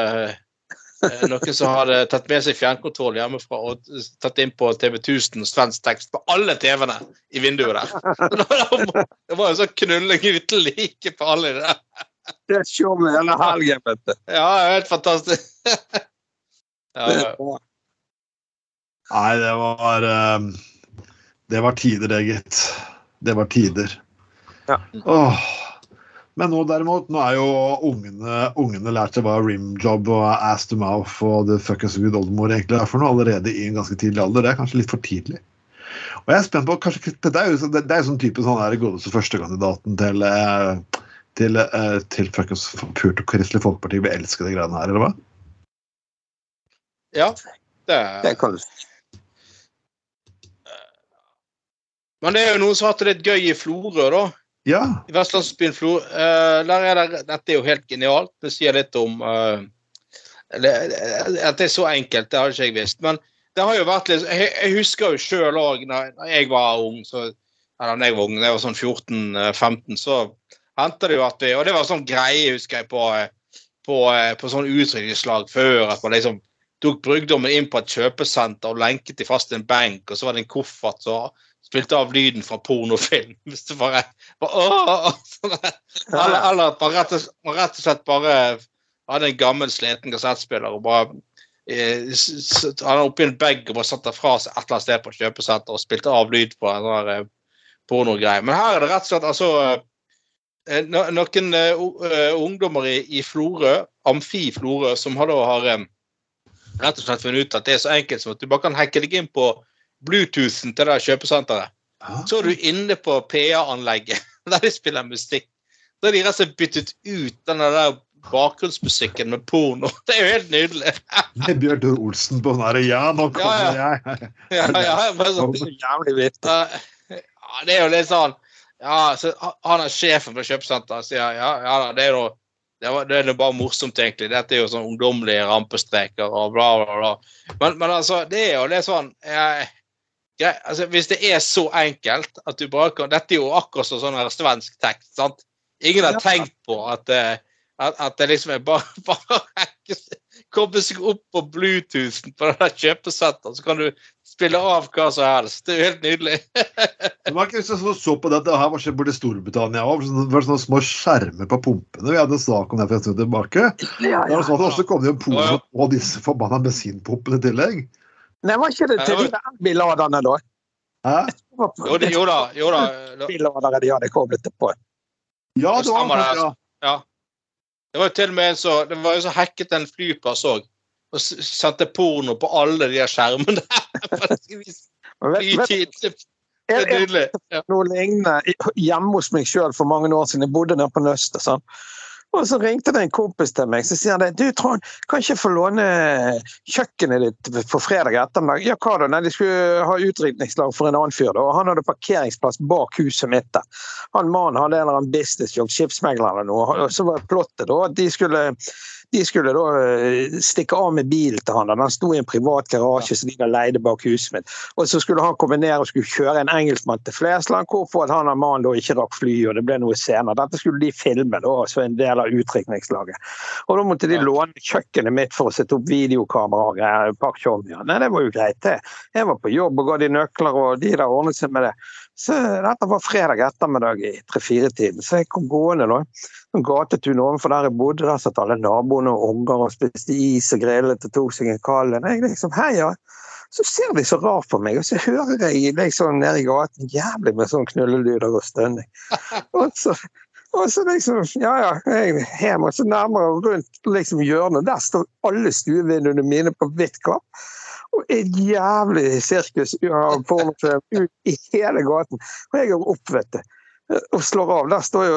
noen som hadde tatt med seg fjernkontroll hjemmefra og tatt inn på TV 1000 svensk tekst på alle TV-ene i vinduet der. Det var jo sånn knulling uten like på alle de der. Det er vi hele helgen, vet du. Ja, helt fantastisk. Ja, ja. Nei, det var eh, Det var tider, det, gitt. Det var tider. Ja. Åh. Men nå derimot, nå er jo ungene, ungene lært seg hva rimjob og ass to mouth og the fuck is good oldemor egentlig er for noe allerede i en ganske tidlig alder. Det er kanskje litt for tidlig. Og jeg er spent på, kanskje, Det er jo, så- det er sånn type sånn der godeste førstekandidaten til eh, til, eh, til fuckings Purt og Kristelig Folkeparti vil elske de greiene her, eller hva? ja det, Det kan du men det er jo noen som har hatt det litt gøy i Florø, da. Ja. I vestlandsbyen Flo. Uh, det, dette er jo helt genialt. Det sier litt om uh, At det er så enkelt, det har ikke jeg visst. Men det har jo vært litt Jeg, husker jo sjøl òg, når jeg var ung, så eller når jeg var ung, det var sånn 14-15, så hendte det jo at vi Og det var sånn greie, husker jeg, på, på, på sånn utdrikningslag før. At man liksom tok brugdommen inn på et kjøpesenter og lenket de fast i en benk, og så var det en koffert som spilte av lyden fra pornofilm. Hvis det bare, bare sånn eller, eller man rett, og, man rett og slett bare hadde en gammel, sliten kassettspiller og bare eh, hadde oppi en bag og bare satte fra seg et eller annet sted på et kjøpesenter og spilte av lyd på en sånn der, eh, pornogreie. Men her er det rett og slett altså eh, eh, noen uh, ungdommer i, i Florø, Amfi Florø, som har, da har um, rett og slett funnet ut at det er så enkelt som at du bare kan hacke deg inn på Bluetoothen til det kjøpesenteret. Ah. Så er du inne på PA-anlegget der de spiller musikk. Da har de rett og slett byttet ut den der bakgrunnsmusikken med porno. Det er jo helt nydelig. Med Bjørn Tore Olsen på den derre Ja, nå kommer ja, ja. jeg. ja, ja, men så, jævlig vitt. Ja, det er jo litt sånn ja, så Han er sjefen for kjøpesenteret sier ja, ja, det er jo det, er, det er bare morsomt, egentlig. Dette er jo sånn ungdommelige rampestreker og bla, bla, bla. Men, men altså, det er jo litt sånn jeg, jeg, altså, Hvis det er så enkelt at du bare kan Dette er jo akkurat sånn svensk tekst. sant? Ingen har tenkt på at, eh, at, at det liksom er bare, bare komme seg opp på Bluetoothen på den der kjøpesettet, så kan du spille av hva som helst. Det er jo helt nydelig. det var ikke sånn som så på det, det her var borte i Storbritannia òg. Det var sånne små skjermer på pumpene. Vi hadde en sak om det for en stund tilbake. Ja, ja, sånn Og så kom det jo porno ja, ja. og disse forbanna bensinpumpene i tillegg. Nei, var ikke det til de elbilladerne, da? Hæ? Jo, det, jo da. Jo da. Billadere de hadde koblet det på. Ja, det var det. Ja. ja. Det var jo til og med en så, det var jo så hacket en flyplass òg. Og sendte porno på alle de skjermene. Det er nydelig. Ja. Noe lignende hjemme hos meg sjøl for mange år siden. Jeg bodde nede på Nøstet. Sånn. Og så ringte det en kompis til meg så sier han, du Trond, kan ikke få låne kjøkkenet ditt på fredag ettermiddag? Ja, hva da? Nei, de skulle ha utrykningslag for en annen fyr, da. og han hadde parkeringsplass bak huset mitt. der. Han mannen hadde en eller annen businessjobb, skipsmegler eller noe. og Så var plottet da at de skulle de skulle da eh, stikke av med bilen til han. Han sto i en privat garasje som de leide bak huset mitt. Og så skulle han komme ned og skulle kjøre en engelskmann til Flesland, hvorfor at han og mannen da ikke rakk fly, og det ble noe senere. Dette skulle de filme, da, som en del av utrykningslaget. Og da måtte de låne kjøkkenet mitt for å sette opp videokamera og greier. Nei, det var jo greit, det. Jeg var på jobb og ga de nøkler, og de der ordnet seg med det. Så dette var fredag ettermiddag i tre-fire-tiden, så jeg kom gående da. Gatetun ovenfor der jeg bodde, der satt alle naboene og unger og spiste is og grillet og tok seg en kald en. Jeg liksom, ja. Så ser de så rart på meg, og så hører jeg liksom nede i gaten jævlig med sånn knullelyder og stønning. Og så, og så liksom, ja ja, jeg hjem, og så nærmere rundt liksom hjørnet, der står alle stuevinduene mine på hvitt klapp og et jævlig sirkus av pornofilm ut i hele gaten. Og jeg går opp, vet du. Og slår av. Der står jo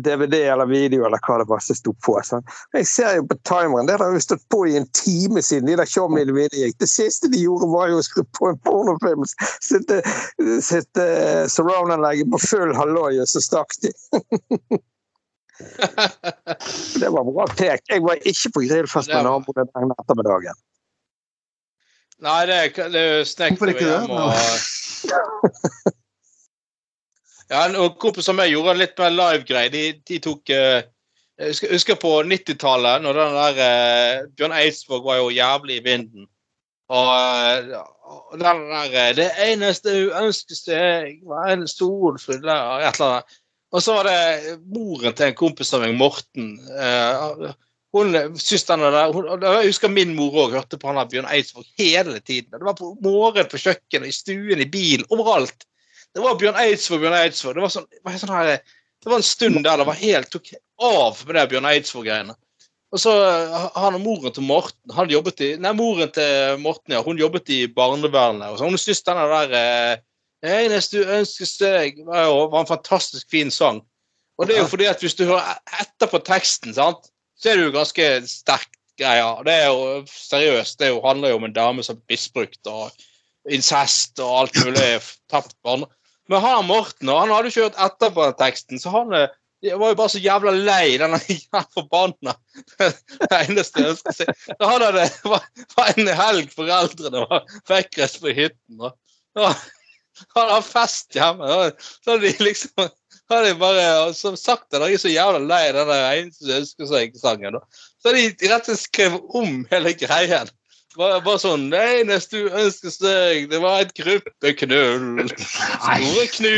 DVD eller video eller hva det var som sto på. Sånn. Jeg ser jo på timeren. Det har jo stått på i en time siden de der showmene mine gikk. Det siste de gjorde, var jo å skru på en pornofilm. Sitte, sitte surround-anlegget på full halloi, og så stakk de. det var bra pek. Jeg var ikke på grillfest med naboene den ettermiddagen. Nei, det, det Hvorfor ikke det? Og... ja, en kompis av meg gjorde en litt mer live-greie. De, de, tok uh, Jeg husker, på 90-tallet, når den der uh, Bjørn Eidsvåg var jo jævlig i vinden. Og uh, den der 'Det eneste uønskeste var en stol full av et eller annet'. Og så var det moren til en kompis av meg, Morten. Uh, hun denne der, hun, Jeg husker min mor òg hørte på han Bjørn Eidsvåg hele tiden. Det var på morgenen på kjøkkenet, i stuen, i bilen, overalt. Det var Bjørn Eidsvåg, Bjørn Eidsvåg. Det var, sånn, det var, sånn her, det var en stund der det var helt tok av med det Bjørn Eidsvåg-greiene. Og så Han og moren til Morten han jobbet i, nei, moren til Morten ja, hun jobbet i barnevernet. og så Hun syntes denne der eh, 'Eneste du ønsker deg var, var en fantastisk fin sang. Og det er jo fordi at hvis du hører etter på teksten, sant så er det jo ganske sterkt greier. Det er jo seriøst. Det handler jo om en dame som er misbrukt og incest og alt mulig tapt barn. Men han Morten han hadde kjørt etterpå den teksten, så han eh, var jo bare så jævla lei denne forbanna Det eneste. Da hadde det var, en helg foreldrene var vekkreist på hytten. Og, han har fest hjemme. Så de liksom har de bare som sagt jeg er så jævla lei den eneste ønsker seg-sangen. Så har de rett og slett skrevet om hele greien. Bare, bare sånn Det eneste du ønsker seg, det var et gruppeknull. Store, knu,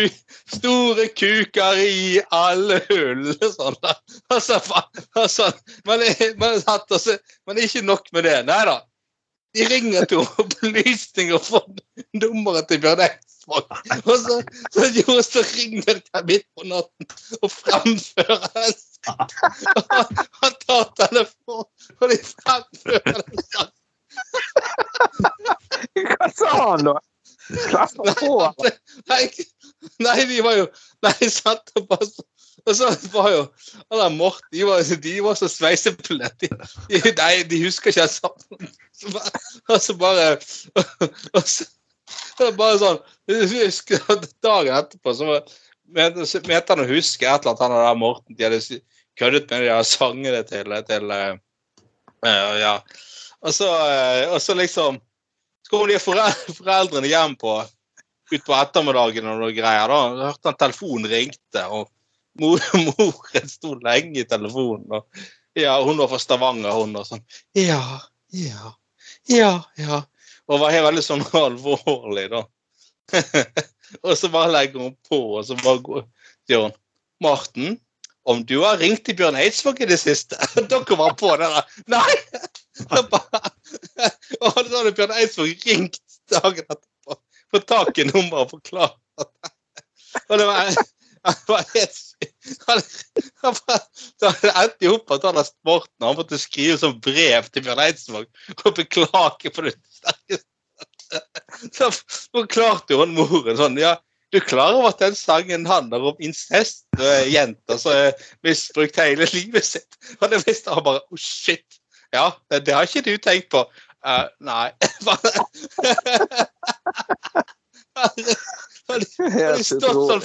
store kuker i alle hull. Sånn. Altså, altså, men, men, altså, men ikke nok med det. Nei da. De ringer til opplysning og får nummeret til Bjørn Eidsvåg Eidsvåg. Og så, så, jo, så ringer de midt på natten og framfører en sang. Han tar telefonen, og de fremfører en sang. Hva sa han, da? Klapper på? Nei, nei, de var jo Nei, sant. Og, bare, og så var jo han der Morten De var, de var så sveiseplett. De, de, nei, de husker ikke sammen. Og så bare og så, det er bare sånn jeg Dagen etterpå så mente han å huske et eller annet han der Morten de hadde køddet med de der sangene til, til uh, ja. Og så, uh, og så liksom Så kom de foreldrene hjem på utpå ettermiddagen og noe greier. da, så hørte han telefonen ringte, og mor, moren sto lenge i telefonen. og ja, Hun var fra Stavanger, hun, og sånn Ja, ja, ja, ja. Og var helt veldig sånn alvorlig, da. og så bare legger hun på, og så bare går, sier hun Marten, om du har ringt til Bjørn Eidsvåg i det siste? Dere var på det der. Nei! Og hadde Bjørn Eidsvåg ringt dagen etterpå, fått tak nummeret og forklart Og det var, det var helt Det endte jo opp at han sporten han måtte skrive som brev til Bjørn Eidsvåg og beklage på det sterkeste. Så forklarte jo han moren sånn ja, du er klar over at den sangen handler om incest og jenter som har misbrukt hele livet sitt? Og det visste han bare. Oh, shit. Ja, det, det har ikke du tenkt på. Uh, nei. Hadde stått sånn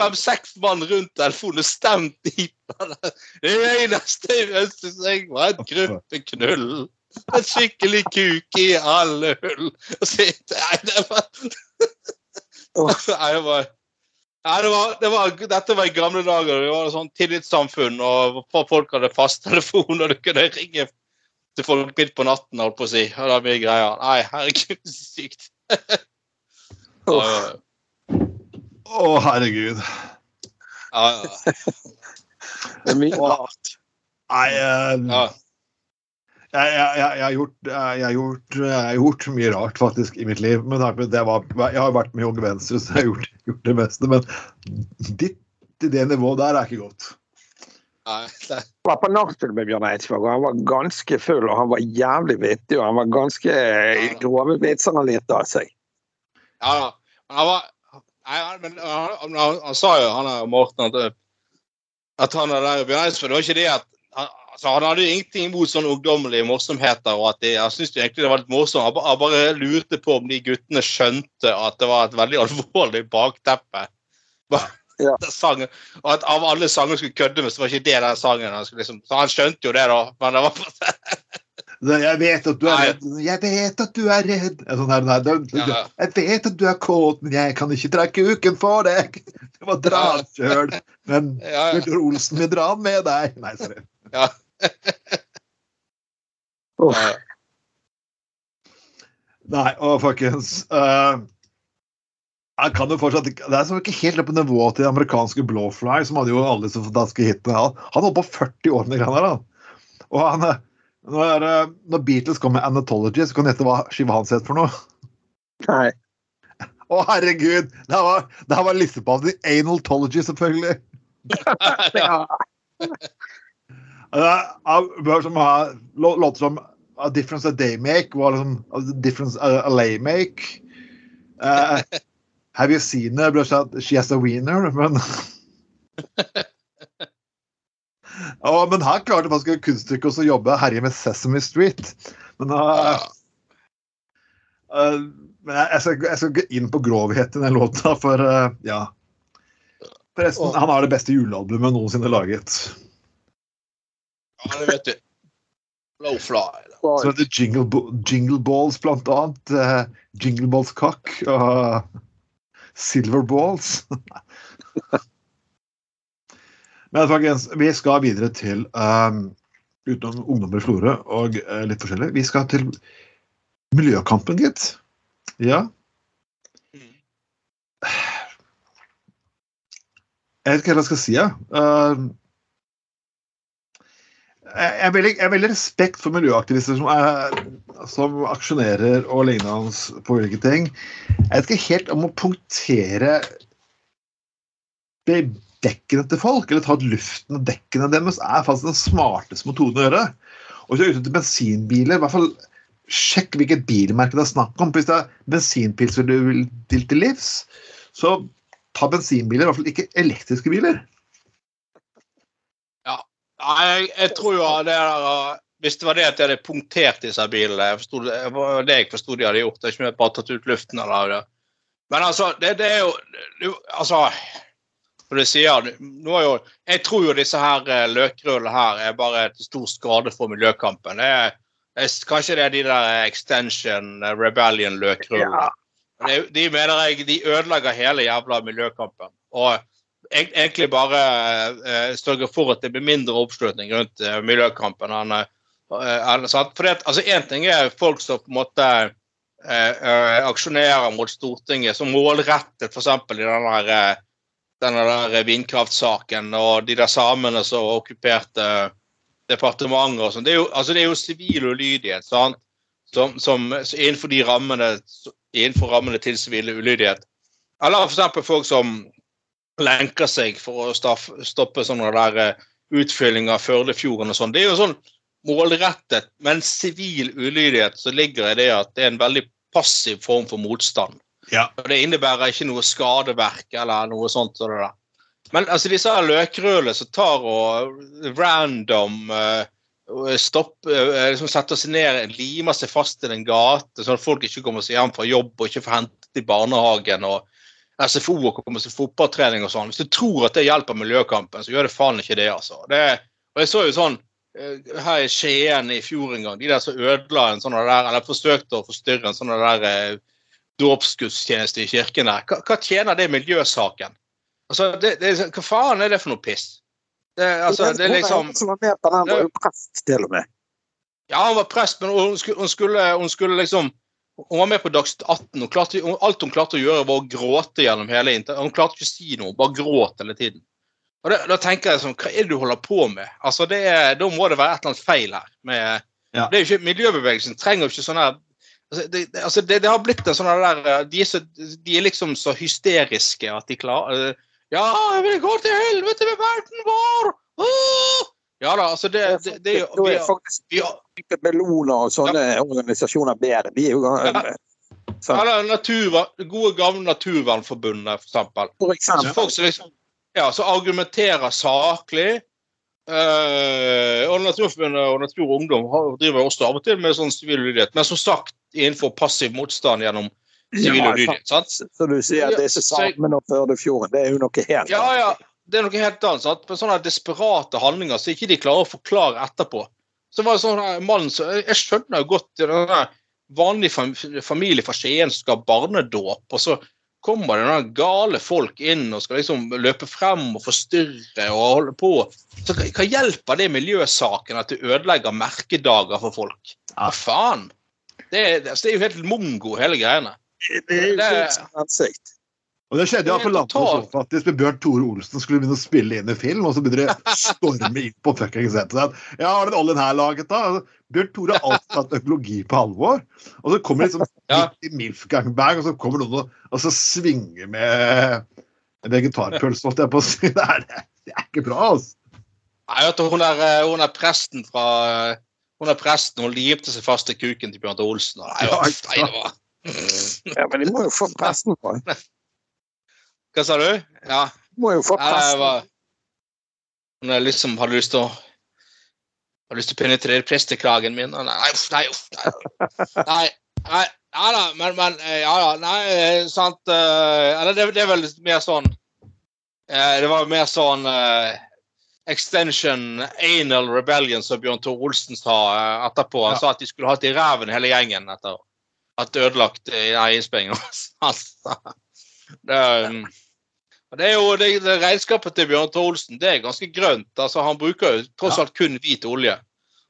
fem-seks mann rundt telefonen og stemt i Det Det eneste jeg ønsket meg, var en gruppeknull. En skikkelig kuk i alle hull. Nei, det var Nei, det var Nei, det var, det var, dette var i gamle dager. Det var et sånn tillitssamfunn, og folk hadde fasttelefon, og du kunne ringe til folk midt på natten, holdt på å si. Og det var mye greier. Nei, herregud, så sykt. Å, oh, herregud. Ja, ja. Det er mye rart. Nei uh, ja. jeg, jeg, jeg, jeg, har gjort, jeg, har gjort, jeg har gjort mye rart faktisk i mitt liv. Men det var, jeg har vært med Unge Venstre, så jeg har gjort, gjort det meste. Men ditt det nivået der er ikke godt. Nei, det... Jeg var på nachspiel med Bjørn Eidsvåg, og han var ganske full og han var jævlig vittig. Og han var ganske grove vitser han lirte av seg. Ja, han var Nei, men han, han, han, sa jo, han er Morten, at, at han er der Bjørn Eidsvåg Det var ikke det at han, altså, han hadde ingenting imot sånne ungdommelige morsomheter. og at det, Han syntes egentlig det var litt morsomt. Han, han bare lurte på om de guttene skjønte at det var et veldig alvorlig bakteppe. Ja. Sangen, og at av alle sanger skulle kødde med, så var ikke det den sangen. Han liksom, så han skjønte jo det, da. Men det var Jeg vet at du er redd. Jeg vet at du er redd. Sånn her, nei, Ja. Jeg vet at du er kåt, men jeg kan ikke dra kuken for deg. Det var dra den sjøl. Men. Bjørn Olsen vil dra den med deg. Nei, sorry. Ja. Uff. Nei, og folkens uh, Jeg kan jo fortsatt Det er som ikke helt på nivået til amerikanske Blowfly, som hadde jo alle disse fantastiske hitene. Han holdt på 40 år med de greiene der. han. Og han, eh, når, eh, når Beatles kom med Anatology, så kan du gjette hva skiva hans het for noe. Nei. Å, herregud! Det her var, det her var listepallen i Analtology, selvfølgelig. Ja. Bør som lå- låter som A Difference A Day Make var liksom A Difference A, a Lay Make. Uh, have you seen It? Ble sagt, She has a wiener, men Å, Men her klarte faktisk kunststykket å jobbe herje med Sesame Street. Men, uh, uh, men jeg, skal, jeg skal gå inn på grovhet i den låta, for uh, ja. Forresten, han har det beste julealbumet noensinne laget. ja, det vet du. Blowfly. Så heter Jingle, Jingle Balls, blant annet. Uh, Jingle Balls Cock og Silver Balls. Men folkens, vi skal videre til um, utenom ungdommer i Florø og uh, litt forskjellig. Vi skal til miljøkampen, gitt. Ja. Jeg vet ikke hva jeg skal si, jeg. Uh, jeg har veldig, veldig respekt for miljøaktivister som, er, som aksjonerer og lignende på ulike ting. Jeg vet ikke helt om å punktere dekkene til folk, eller ta ut luften av dekkene deres, er faktisk den smarteste metoden å gjøre. Og hvis du er ute etter bensinbiler, i hvert fall sjekk hvilket bilmerke det er snakk om. Hvis det er bensinpilser du vil til til livs, så ta bensinbiler, i hvert fall ikke elektriske biler. Nei, jeg, jeg, tror jo det der Hvis det var det at de hadde punktert disse bilene jeg forstod, Det var det jeg forsto de hadde gjort. Det er ikke bare tatt ut luften eller det. Men altså, det, det er jo det, Altså for du sier, nå er jo, Jeg tror jo disse her eh, løkrullene her er bare til stor skade for miljøkampen. Det er, det kanskje det er de der Extension eh, Rebellion-løkrullene. Ja. De mener jeg de ødelegger hele jævla miljøkampen. Og egentlig bare uh, sørger for at det blir mindre oppslutning rundt uh, miljøkampen. enn uh, for det, altså Én ting er folk som på en måte aksjonerer mot Stortinget, som målrettet f.eks. i denne, der, denne der vindkraftsaken og de der samene som okkuperte departementer og sånn. Det, altså, det, er jo sivil ulydighet. sant? Som, som, innenfor, de rammene, innenfor rammene til sivil ulydighet. Eller f.eks. folk som lenker seg for å stoppe sånne der eh, utfylling av Førdefjorden og sånn. Det er jo sånn målrettet, men sivil ulydighet så ligger i det at det er en veldig passiv form for motstand. Ja. Det innebærer ikke noe skadeverk eller noe sånt. Så det Men altså disse løkrullene som tar og random uh, stopp, uh, liksom setter seg ned, limer seg fast i en gate, sånn at folk ikke kommer seg hjem fra jobb og ikke får hentet i barnehagen. og SFO og kommer seg fotballtrening og sånn. Hvis du tror at det hjelper miljøkampen, så gjør det faen ikke det, altså. Det, og jeg så jo sånn eh, her i Skien i fjor en gang, de der som ødela en sånn der, eller forsøkte å forstyrre en sånn der dåpsgudstjeneste i kirken der. Hva, hva, tjener det miljøsaken? Altså, det, det, Hva faen er det for noe piss? Det, altså, det er liksom Hun var med på den, var jo prest, til og med. Ja, hun var prest, men hun skulle, hun skulle, hun skulle liksom hun var med på Dagsnytt 18. og klarte, alt hun klarte å gjøre, var å gråte gjennom hele intervjuet. Hun klarte ikke å si noe, bare gråt hele tiden. Og det, Da tenker jeg sånn, Hva er det du holder på med? Altså, det er, Da må det være et eller annet feil her. Med, ja. det er jo ikke, Miljøbevegelsen trenger jo ikke sånn her det, altså det, det, har blitt en sånn der de er, så, de er, liksom så hysteriske at de klarer Ja, jeg vil gå til helvete med verden vår! Uh! Ja da, altså det, det, det, det vi, er faktisk vi Bellona og sånne ja. organisasjoner bedre. De er jo ja. Sånn. Ja, natur, gode, gamle Naturvernforbundet, for eksempel. For eksempel. Så folk som liksom, ja, så argumenterer saklig. Uh, og Naturforbundet og Natur og Ungdom driver også av og til med sånn sivil ulydighet. Men som sagt innenfor passiv motstand gjennom sivil ja, ulydighet. Så du sier at disse sammen og Førdefjorden, det er jo noe helt Ja, ja det er noe helt annet. Sant? Men sånne desperate handlinger så ikke de klarer å forklare etterpå. Så var det sånn mann så Jeg skjønner jo godt denne vanlig familie fra Skien som skal ha barnedåp, og så kommer det noen gale folk inn og skal liksom løpe frem og forstyrre og holde på. Så Hva hjelper det miljøsaken at du ødelegger merkedager for folk? Hva faen? Det, det, det er jo helt mongo, hele greiene. Det er jo helt ansikt. Og Det skjedde jo på landet faktisk med Bjørn Tore Olsen skulle begynne å spille inn i film, og så begynner det å storme inn på fuckings settet. Ja, har den oljen her laget, da? Altså, Bjørn Tore har alltid tatt økologi på alvor. Og så kommer liksom ja. MILF gangbang, og så kommer noen og, og så svinger med vegetarpølse, holdt jeg på å si. Det er, det er ikke bra, altså. Nei, vet du, hun er, eh, hun er presten fra Hun er presten, hun limte seg fast i kuken til Bjørn Tore Olsen. Nei, nei, det var... Ja, men de må jo få presten på. Hva sa du? Ja. Må jo få plass. Hun har liksom hadde lyst til å har lyst til å penetrere prestekragen min. Nei, uff, nei, uff, nei. nei, nei ja da, men, men eh, Ja da, nei, eh, sant uh, Eller det, det, er vel mer sånn uh, Det var mer sånn uh, Extension Anal Rebellion, som Bjørn Tor Olsen sa etterpå. Han ja. sa at de skulle hatt i ræven hele gjengen etter at ødelagt innspillingen. Det, um, det er jo det, det regnskapet til Bjørn Tore Olsen det er ganske grønt. altså Han bruker jo tross alt kun hvit olje.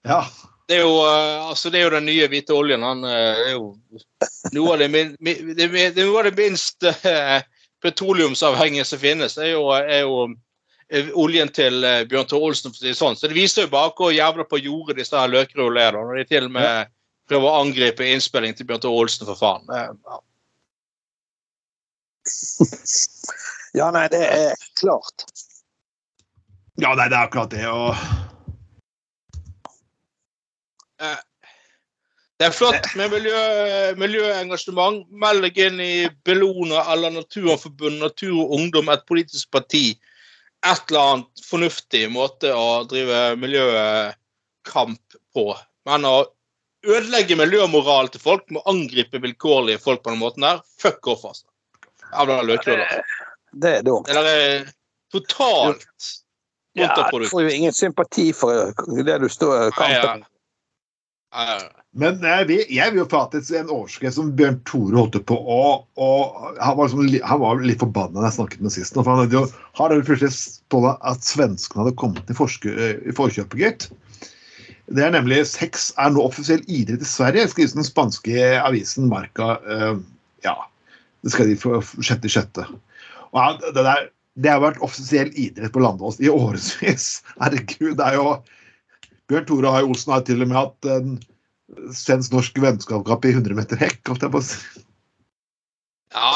Ja. Det er, jo, uh, altså det er jo den nye hvite oljen. Han uh, er jo noe av det, min, det, det, noe av det minst uh, petroleumsavhengige som finnes. Det er jo, er jo oljen til Bjørn Tore Olsen. For å si det sånn. Så det viser jo bare hvor jævla på jordet disse løkrullene er, når de til og med prøver å angripe innspilling til Bjørn Tore Olsen, for faen. Ja. Ja, nei, det er klart. Ja, nei, det er akkurat det. og det er flott med miljø, miljøengasjement. Meld deg inn i Bellona eller Naturforbundet, Natur og Ungdom, et politisk parti. Et eller annet fornuftig måte å drive miljøkamp på. Men å ødelegge miljømoralen til folk med å angripe vilkårlige folk på den måten der, fuck off, altså. Løkruller. Det er dumt. Det er totalt kontraproduktivt. Ja, du får jo ingen sympati for det du står i kampen. Ja, ja. Men jeg vil, jeg vil jo prate en overskrift som Bjørn Tore holdt på og, og han, var liksom, han, var litt forbanna da jeg snakket med sist. For han hadde jo har plutselig på at svenskene hadde kommet i, i forkjøpet, gitt. Det er nemlig sex er nå offisiell idrett i Sverige, skrives den spanske avisen Marca. Uh, ja, det skal de få sjette sjette. Og det, der, det har vært offisiell idrett på Landås i årevis. Herregud, det er jo Bjørn Tore Hai Olsen har til og med hatt en svensk-norsk vennskapskap i 100 meter hekk, holdt jeg på å si. Ja,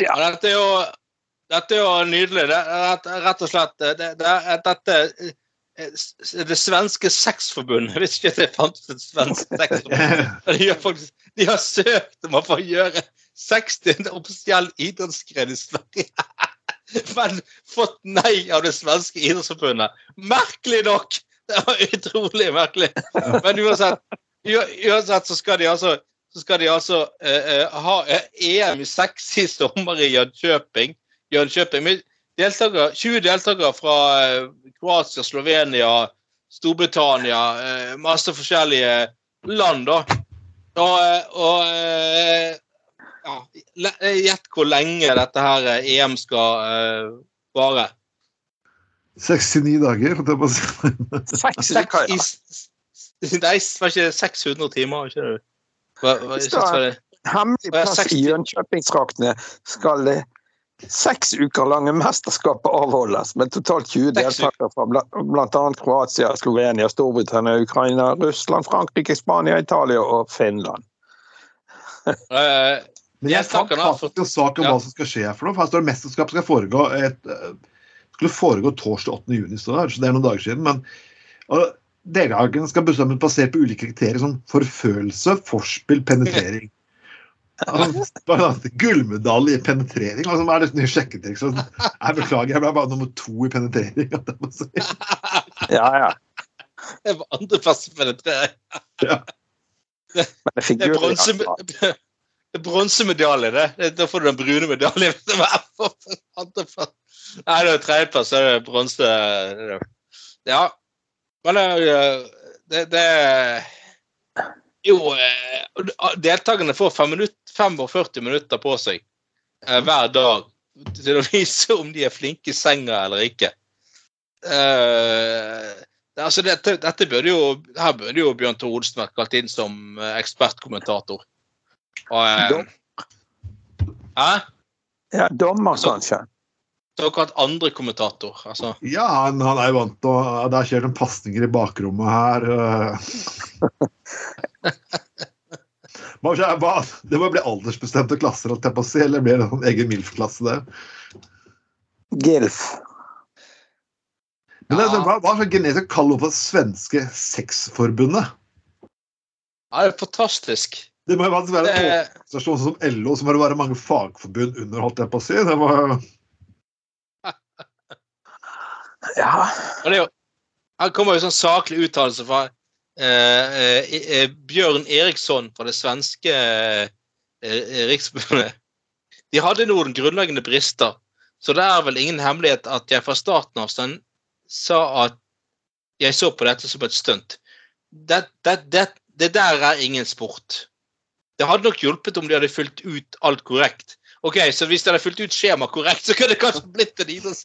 ja. Dette er jo, dette er jo nydelig. Det rett og slett det, det, Dette det svenske sexforbundet Hvis ikke det fantes et svensk sexforbund de, har faktisk, de har søkt om å få gjøre 60 offisiell idrettsgren i Sverige. Men fått nei av det svenske idrettsforbundet. Merkelig nok! Det var utrolig merkelig. Men uansett, uansett så skal de altså, skal de altså uh, ha EM i sexy i sommer i Jönköping. Jönköping. Deltaker, 20 deltakere fra uh, Kroatia, Slovenia, Storbritannia, uh, masse forskjellige land, da. Og, og ja, Gjett hvor lenge dette her EM skal vare. 69 dager, holdt jeg på å si. Nei, var ikke 600 timer? ikke det? Hva, hva, det Hemmelig plass i Jönköpingsdraktene skal det seks uker lange mesterskapet avholdes, med totalt 20 deltakere fra bl.a. Kroatia, Slovenia, Storbritannia, Ukraina, Russland, Frankrike, Spania, Italia og Finland. Men jeg fant faktisk en sak om hva som skal skje for noe. for Her står det mesterskap skal foregå et skulle foregå torsdag 8. juni, så det er noen dager siden. men Deltakerne skal bestemmes basert på ulike kriterier som forfølelse, forspill, penetrering. Altså, gullmedalje i penetrering. Altså, er det nye sjekketriks? Jeg beklager, jeg ble bare nummer to i penetrering. Si. Ja, ja. Jeg var andreplass i penetrering. Ja. Det, det er bronsemedalje, det. Da får du den brune medaljen. Nei, det er tredjeplass, så er det bronse. Ja. Men det, det, det Jo, eh, deltakerne får 45 minutter på seg eh, hver dag til å vise om de er flinke i senga eller ikke. Uh, altså dette, dette burde jo, her burde jo Bjørn Tore Olsen vært kalt inn som ekspertkommentator. Og, hæ? Ja, dommer, kanskje såkalt andre kommentator. Altså. Ja, han, han, er jo vant til å Det er kjørt noen pasninger i bakrommet her. det må bli aldersbestemte klasser, holdt jeg på å si, eller blir det en egen MILF-klasse, det? GILF. Men det, hva, hva er genetisk kall for svenske sexforbundet? Ja, det er fantastisk. Det må jo være en organisasjon som LO, så må det være mange fagforbund under, holdt jeg på å si. Det må... ja. Jo, her kommer jo sånn saklig uttalelse fra Bjørn Eriksson fra det svenske eh, eh, De hadde noen grunnleggende brister, så det er vel ingen hemmelighet at jeg fra starten av sa at jeg så på dette som et stunt. Det, det, det, det der er ingen sport. Det hadde nok hjulpet om de hadde fulgt ut alt korrekt. Ok, Så hvis de hadde fulgt ut skjemaet korrekt, så kunne det kanskje blitt en er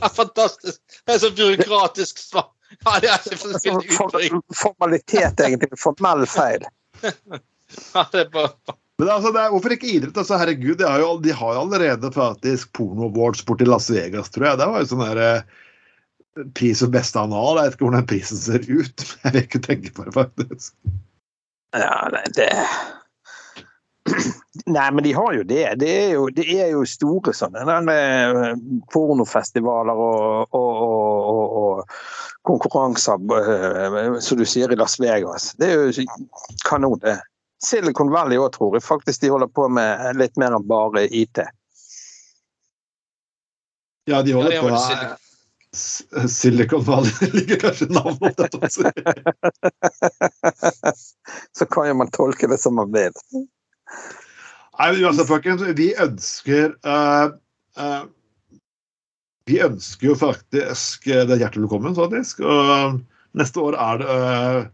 Fantastisk. Det er så byråkratisk svar. Ja, det er så altså, Formalitet, egentlig. Formell feil. Ja, det er bare Men altså, det er, hvorfor ikke idrett? Altså, herregud, de har, jo, de har jo allerede faktisk porno-awards borti Las Vegas, tror jeg. Det var jo sånn der eh, Pris for beste anal. Jeg vet ikke hvordan den prisen ser ut, men jeg vil ikke tenke på det, faktisk. Ja, nei, det Nei, men de har jo det. Det er jo, det er jo store sånne eh, pornofestivaler og, og, og, og, konkurranser, eh, som du sier, i Las Vegas. Det er jo kanon, det. Silicon Valley òg, tror jeg faktisk de holder på med litt mer enn bare IT. Ja, de holder på med Silicon Valley ligger kanskje navnet på Så kan jo man tolke det som man vil. Nei, altså, folkens, vi ønsker uh, uh, Vi ønsker jo faktisk det er hjertelig velkommen, faktisk. Og neste år er det uh,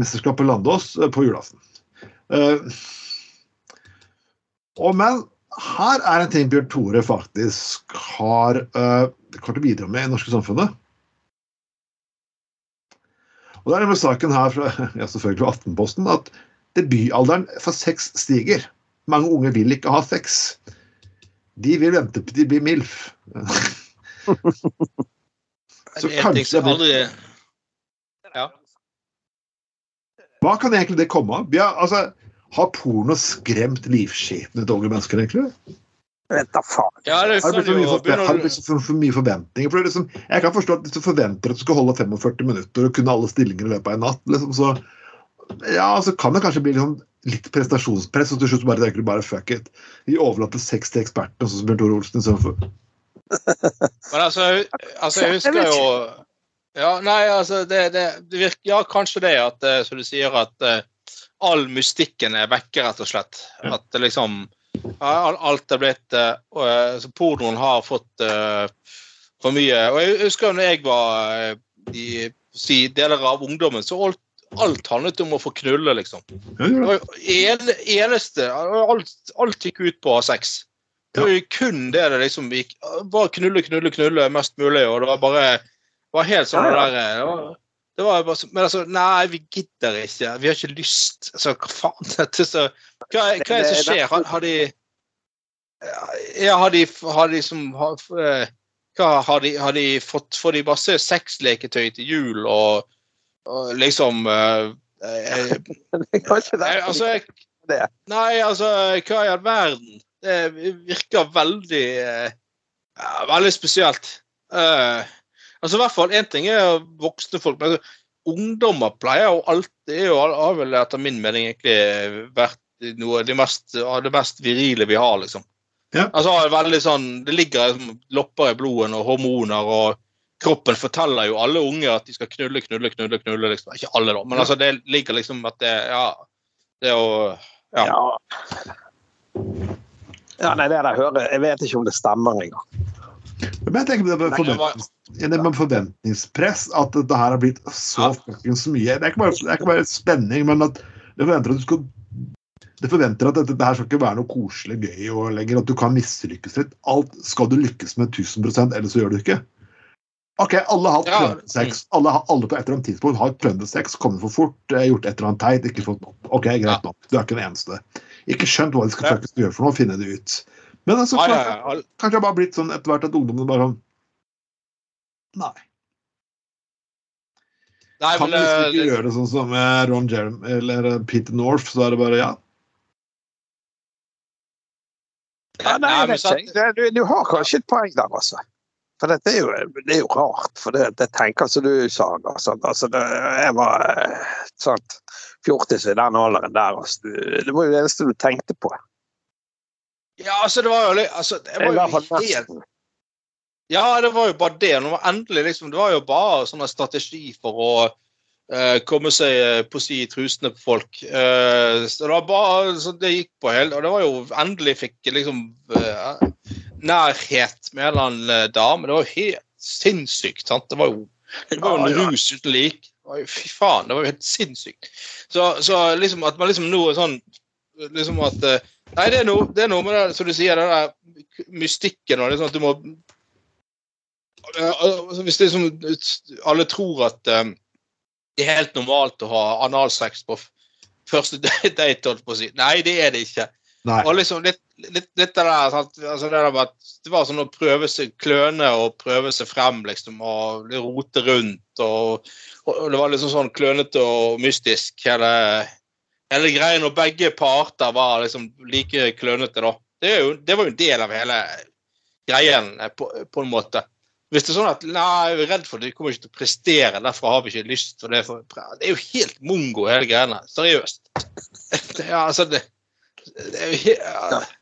mesterskapet Landås på julaften. og men her er en ting Bjørn Tore faktisk har klart å bidra med i det norske samfunnet. Og det er med saken her fra ja, selvfølgelig Aftenposten at debutalderen for sex stiger. Mange unge vil ikke ha sex. De vil vente til de blir MILF. Så kanskje aldri... ja. Hva kan egentlig det komme av? Ja, altså, har porno skremt livskiten til unge mennesker, egentlig? Vet da faen. Ja, det har det blitt for, for, for, for, mye forventninger? For liksom, jeg kan forstå at Hvis du forventer at du skal holde 45 minutter og kunne alle stillinger i løpet av en natt, liksom, så ja, så kan det kanskje bli liksom litt prestasjonspress, og til slutt bare tenker du bare fuck it. Vi overlater sex til ekspertene, sånn som Bjørn Tore Olsen istedenfor. Men altså, altså, jeg husker jo Ja, nei, altså det, det, det virker Ja, kanskje det at, eh, som du sier, at uh, all mystikken er vekke, rett og slett. At det liksom Alt er blitt uh, Pornoen har fått uh, for mye. Og jeg husker jo når jeg var i si, deler av ungdommen, så holdt alt handlet om å få knulle, liksom. Ja, ja. en, eneste alt, alt, gikk ut på å ha sex. Det var jo kun det det liksom gikk Bare knulle, knulle, knulle mest mulig, og det var bare det var helt sånn det der det var, det var bare, Men altså, nei, vi gidder ikke. Vi har ikke lyst. Altså, hva faen? Dette, så, hva, hva er det som skjer? Har, har de Ja, har de, har de som har, hva, har de, har de fått Får de masse sexleketøy til jul og liksom uh, Kanskje det. Altså, jeg, nei, altså, hva i all verden? Det virker veldig uh, Veldig spesielt. Uh, altså, i hvert fall én ting er voksne folk, men altså, ungdommer pleier jo alltid Det har vel etter min mening egentlig vært noe av det mest, det mest virile vi har, liksom. Ja. Altså, veldig sånn, Det ligger lopper i blodet og hormoner og kroppen forteller jo alle unge at de skal knulle, knulle, knulle. knulle liksom. Ikke alle, da, men altså, det ligger liksom at det Ja. Det å Ja. ja. ja nei, det jeg hører Jeg vet ikke om det stemmer engang. Men jeg tenker på det, forventnings, med forventningspress, at det her har blitt så fuckings mye. Det er, ikke bare, det er ikke bare spenning, men at det forventer at du skal det forventer at dette, her skal ikke være noe koselig gøy og lenger, at du kan mislykkes litt. Alt skal du lykkes med 1000% ellers så gjør du ikke. OK, alle har hatt ja. klønete Alle, alle, på et eller annet tidspunkt har klønete sex, kommet for fort, eh, gjort et eller annet teit, ikke fått nok. OK, greit ja. nok. Du er ikke den eneste. Ikke skjønt hva de skal faktisk gjøre for noe, finne det ut. Men altså, ja, ja, ja. kanskje det har bare blitt sånn etter hvert at ungdommen bare sånn Nei. Nei kan men, liksom ikke det... gjøre det sånn som Ron Jeremy eller Peter North, så er det bare ja. Ja, nei, jeg vet ikke. Du, du har kanskje et poeng der, altså. For dette er jo, det er jo rart. For det, det tenker som du sa, altså, altså det, jeg var sant, fjortis i den alderen der. Altså, det var jo det eneste du tenkte på. Ja, altså, det var jo altså, det var jo helt Ja, det var jo bare det. Var endelig, liksom, det var jo bare sånn strategi for å uh, komme seg uh, på si i trusene på folk. Uh, så det var bare så det gikk på helt Og det var jo endelig fikk liksom nærhet med en eller annen eh, dame. Det var jo helt sinnssykt. sant? Det var jo, det var jo en rus uten lik. Fy faen, det var jo helt sinnssykt. Så, så liksom at man liksom nå er sånn liksom at eh, Nei, det er noe, det er noe med det som du sier, den der mystikken og liksom at du må altså, Hvis det er som alle tror at um, det er helt normalt å ha analsex på første date, holdt på å si. Nei, det er det ikke. Nei. Og liksom litt, litt, litt av det? Altså det, der det var sånn å prøve seg kløne og prøve seg frem, liksom, og rote rundt. Og, og det var liksom sånn klønete og mystisk, hele, hele greien. Og begge parter var liksom like klønete, da. Det, jo, det var jo en del av hele greien, på, på en måte. Hvis det er sånn at nei, jeg er redd for at de kommer ikke til å prestere, derfor har vi ikke lyst til det. For, det er jo helt mongo, hele greiene. Seriøst. Det, ja, altså, det, helt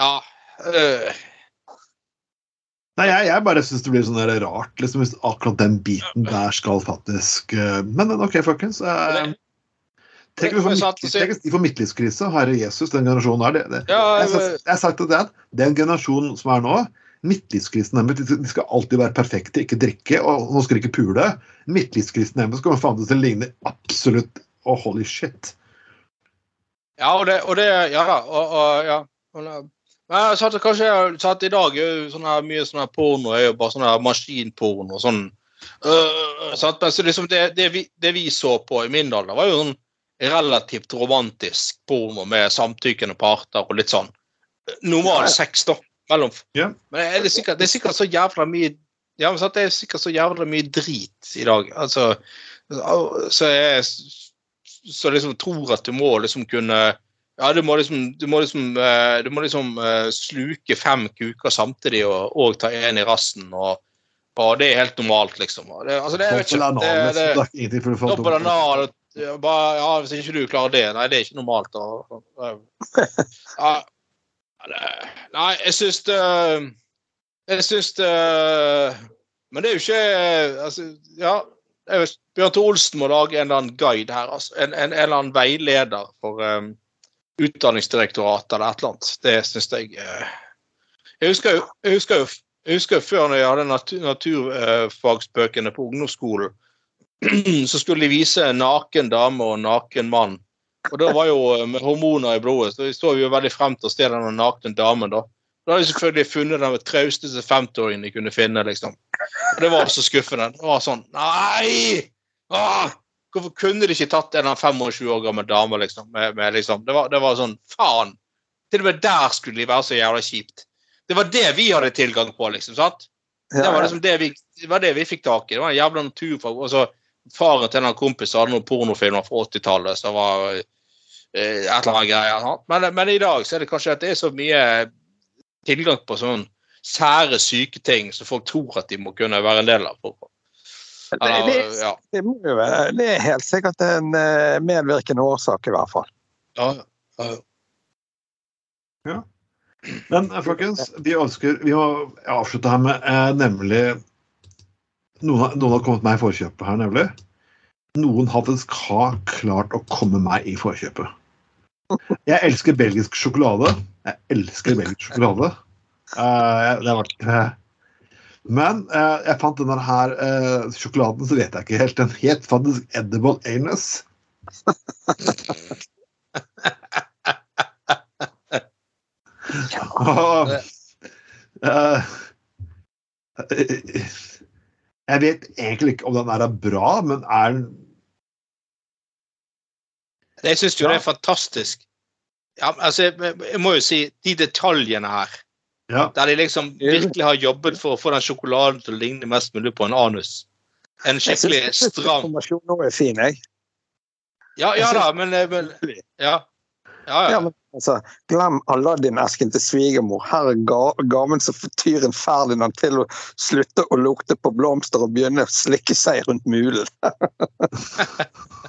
Ja. Øh. Nei, jeg, jeg bare syns det blir sånn der rart, liksom, hvis akkurat den biten der skal faktisk uh, Men OK, folkens. Uh, Tenk hvis de får midtlivskrise. Herre Jesus, den generasjonen er det. det. Jeg har sagt at den, den generasjonen som er nå, midtlivskrisen deres De skal alltid være perfekte, ikke drikke, og nå skal de ikke pule. Midtlivskrisen deres kommer faen til å ligne absolutt oh, holy shit. Ja, og det, og det Ja da. Og, og, ja. Jeg satt kanskje satt i dag sånn her, mye sånn her porno er jo bare sånn her maskinporno og sånn. Uh, sant? Men så liksom det, det, vi, det, vi, så på i min alder, var jo sånn relativt romantisk porno med samtykkende parter og litt sånn normal sex, da. Mellom. Ja. Men er det, sikkert, det er sikkert så jævla mye ja, men sant? Det er sikkert så jævla mye drit i dag. Altså, så jeg så liksom tror at du må liksom kunne ja, du må liksom, du må liksom, uh, du må liksom uh, sluke fem kuker samtidig og, og ta en i rassen. Og, og, det er helt normalt, liksom. Det, altså, det, vet ikke, Dobbel anal ja, Hvis ikke du klarer det Nei, det er ikke normalt. Ja, nei, jeg syns det Jeg syns det Men det er jo ikke altså, Ja, Bjørn Tore Olsen må lage en eller annen guide her. Altså. En, en, en, eller annen veileder for um, Utdanningsdirektoratet eller et eller annet. Det syns jeg uh, jeg, husker jeg, husker jeg husker før når jeg hadde natur, naturfagsbøkene på ungdomsskolen, så skulle de vise en naken dame og en naken mann. Og da var jo eh, med hormoner i blodet, så så vi jo veldig frem til å se den nakne damen, da. Da hadde de selvfølgelig funnet den trausteste 50-åringen de kunne finne, liksom. Og det var så skuffende. Det var sånn Nei! Åh! Hvorfor kunne de ikke tatt en 25 år gammel dame, liksom? Med, med, liksom? Det, var, det, var, sånn Faen! Til og med der skulle de være så jævla kjipt. Det var det vi hadde tilgang på, liksom. sant? Det var liksom det vi, det var det vi fikk tak i. Det var en jævla naturfag. Og så faren til en kompis hadde noen pornofilmer fra 80-tallet som var eh, et eller annet greier. Men, men, i dag så er det kanskje at det er så mye tilgang på sånn sære syke ting som folk tror at de må kunne være en del av. Eller, det, det, ja. det, må jo være, det er helt sikkert en uh, medvirkende årsak, i hvert fall. Ja. ja. ja. Men eh, folkens, vi ønsker Vi må avslutte her med eh, nemlig noen, noen, har kommet meg i forkjøpet her, nemlig. Noen hadde har klart å komme meg i forkjøpet. Jeg elsker belgisk sjokolade. Jeg elsker belgisk sjokolade. Uh, det har vært uh, Men uh, jeg fant denne her sjokoladen, så vet jeg ikke helt. Den het faktisk Edible Anus. jeg vet egentlig ikke om den er bra, men er den Jeg syns jo ja. det er fantastisk. Ja, altså, jeg må jo si de detaljene her. Ja. Der de liksom virkelig har jobbet for å få den sjokoladen til å ligne mest mulig på en anus. En skikkelig stram nå er fin, jeg. Ja, ja da, men, eh, men ja. Ja, ja. ja men, altså, glem Aladdin-esken til svigermor. Her er ga gaven som får tyren Ferdinand til å slutte å lukte på blomster og begynne å slikke seg rundt mulen.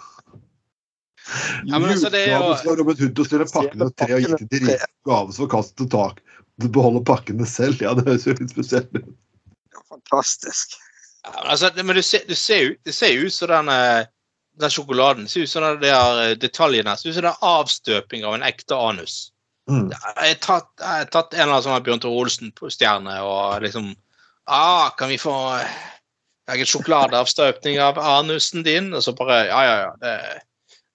Ja, men altså, det er jo... skal Robert Hood og stille pakkene tre og gitt til rike gave som kastet tak. Du beholder pakkene selv. Ja, det høres jo litt spesielt ut. Fantastisk. Ja, altså, men du ser, du ser, det ser ut som den, eh, den sjokoladen. Det ser ut som den der eh, detaljene. Det ser ut som det er avstøping av en ekte anus. Mm. Jeg, har tatt, jeg har tatt en eller annen sånn Bjørn Tore Olsen-stjerne og liksom ah, Kan vi få en sjokoladeavstøpning av anusen din? Og så bare Ja, ja, ja. det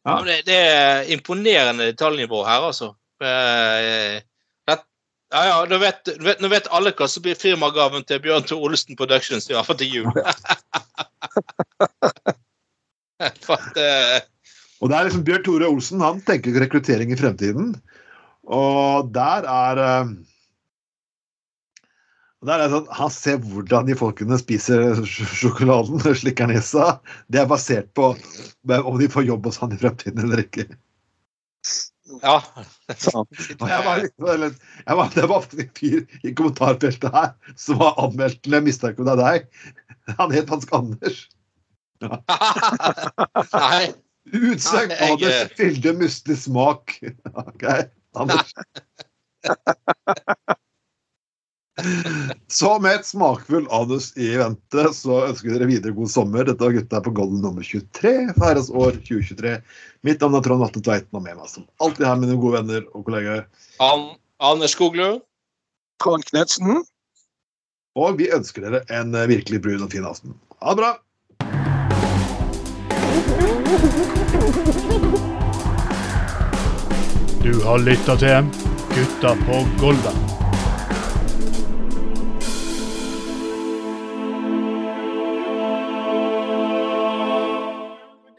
ja. Det, det, er imponerende detaljnivå her, altså. Eh, ja, ja, nå vet, vet, nå vet alle hva som blir firmagaven til Bjørn Tore Olsen Productions i hvert fall til jul. For eh, Og det er liksom Bjørn Tore Olsen han tenker rekruttering i fremtiden. Og der er eh, der er det sånn, Han ser hvordan de folkene spiser sjokoladen, slikker nesa. Det er basert på om de får jobb hos han i fremtiden eller ikke. Ja. jeg var, jeg var, det var en fyr i kommentarfeltet her som var anmeldt til Jeg mistenker om det er deg. Han het Hans Anders. Ja. Nei. Utsøkt Anders fylde mustig smak. OK, Anders. Så med et smakfull anus i vente, så ønsker vi dere videre god sommer. Dette var gutta på Golden nummer 23 feires år 2023. Mitt navn er Trond Atle Tveiten, og med meg som alltid her mine gode venner og kollegaer. An Anders Skoglund. Trond Knutsen. Og vi ønsker dere en virkelig brun og fin aften. Ha det bra! Du har lytta til Gutta på Golden.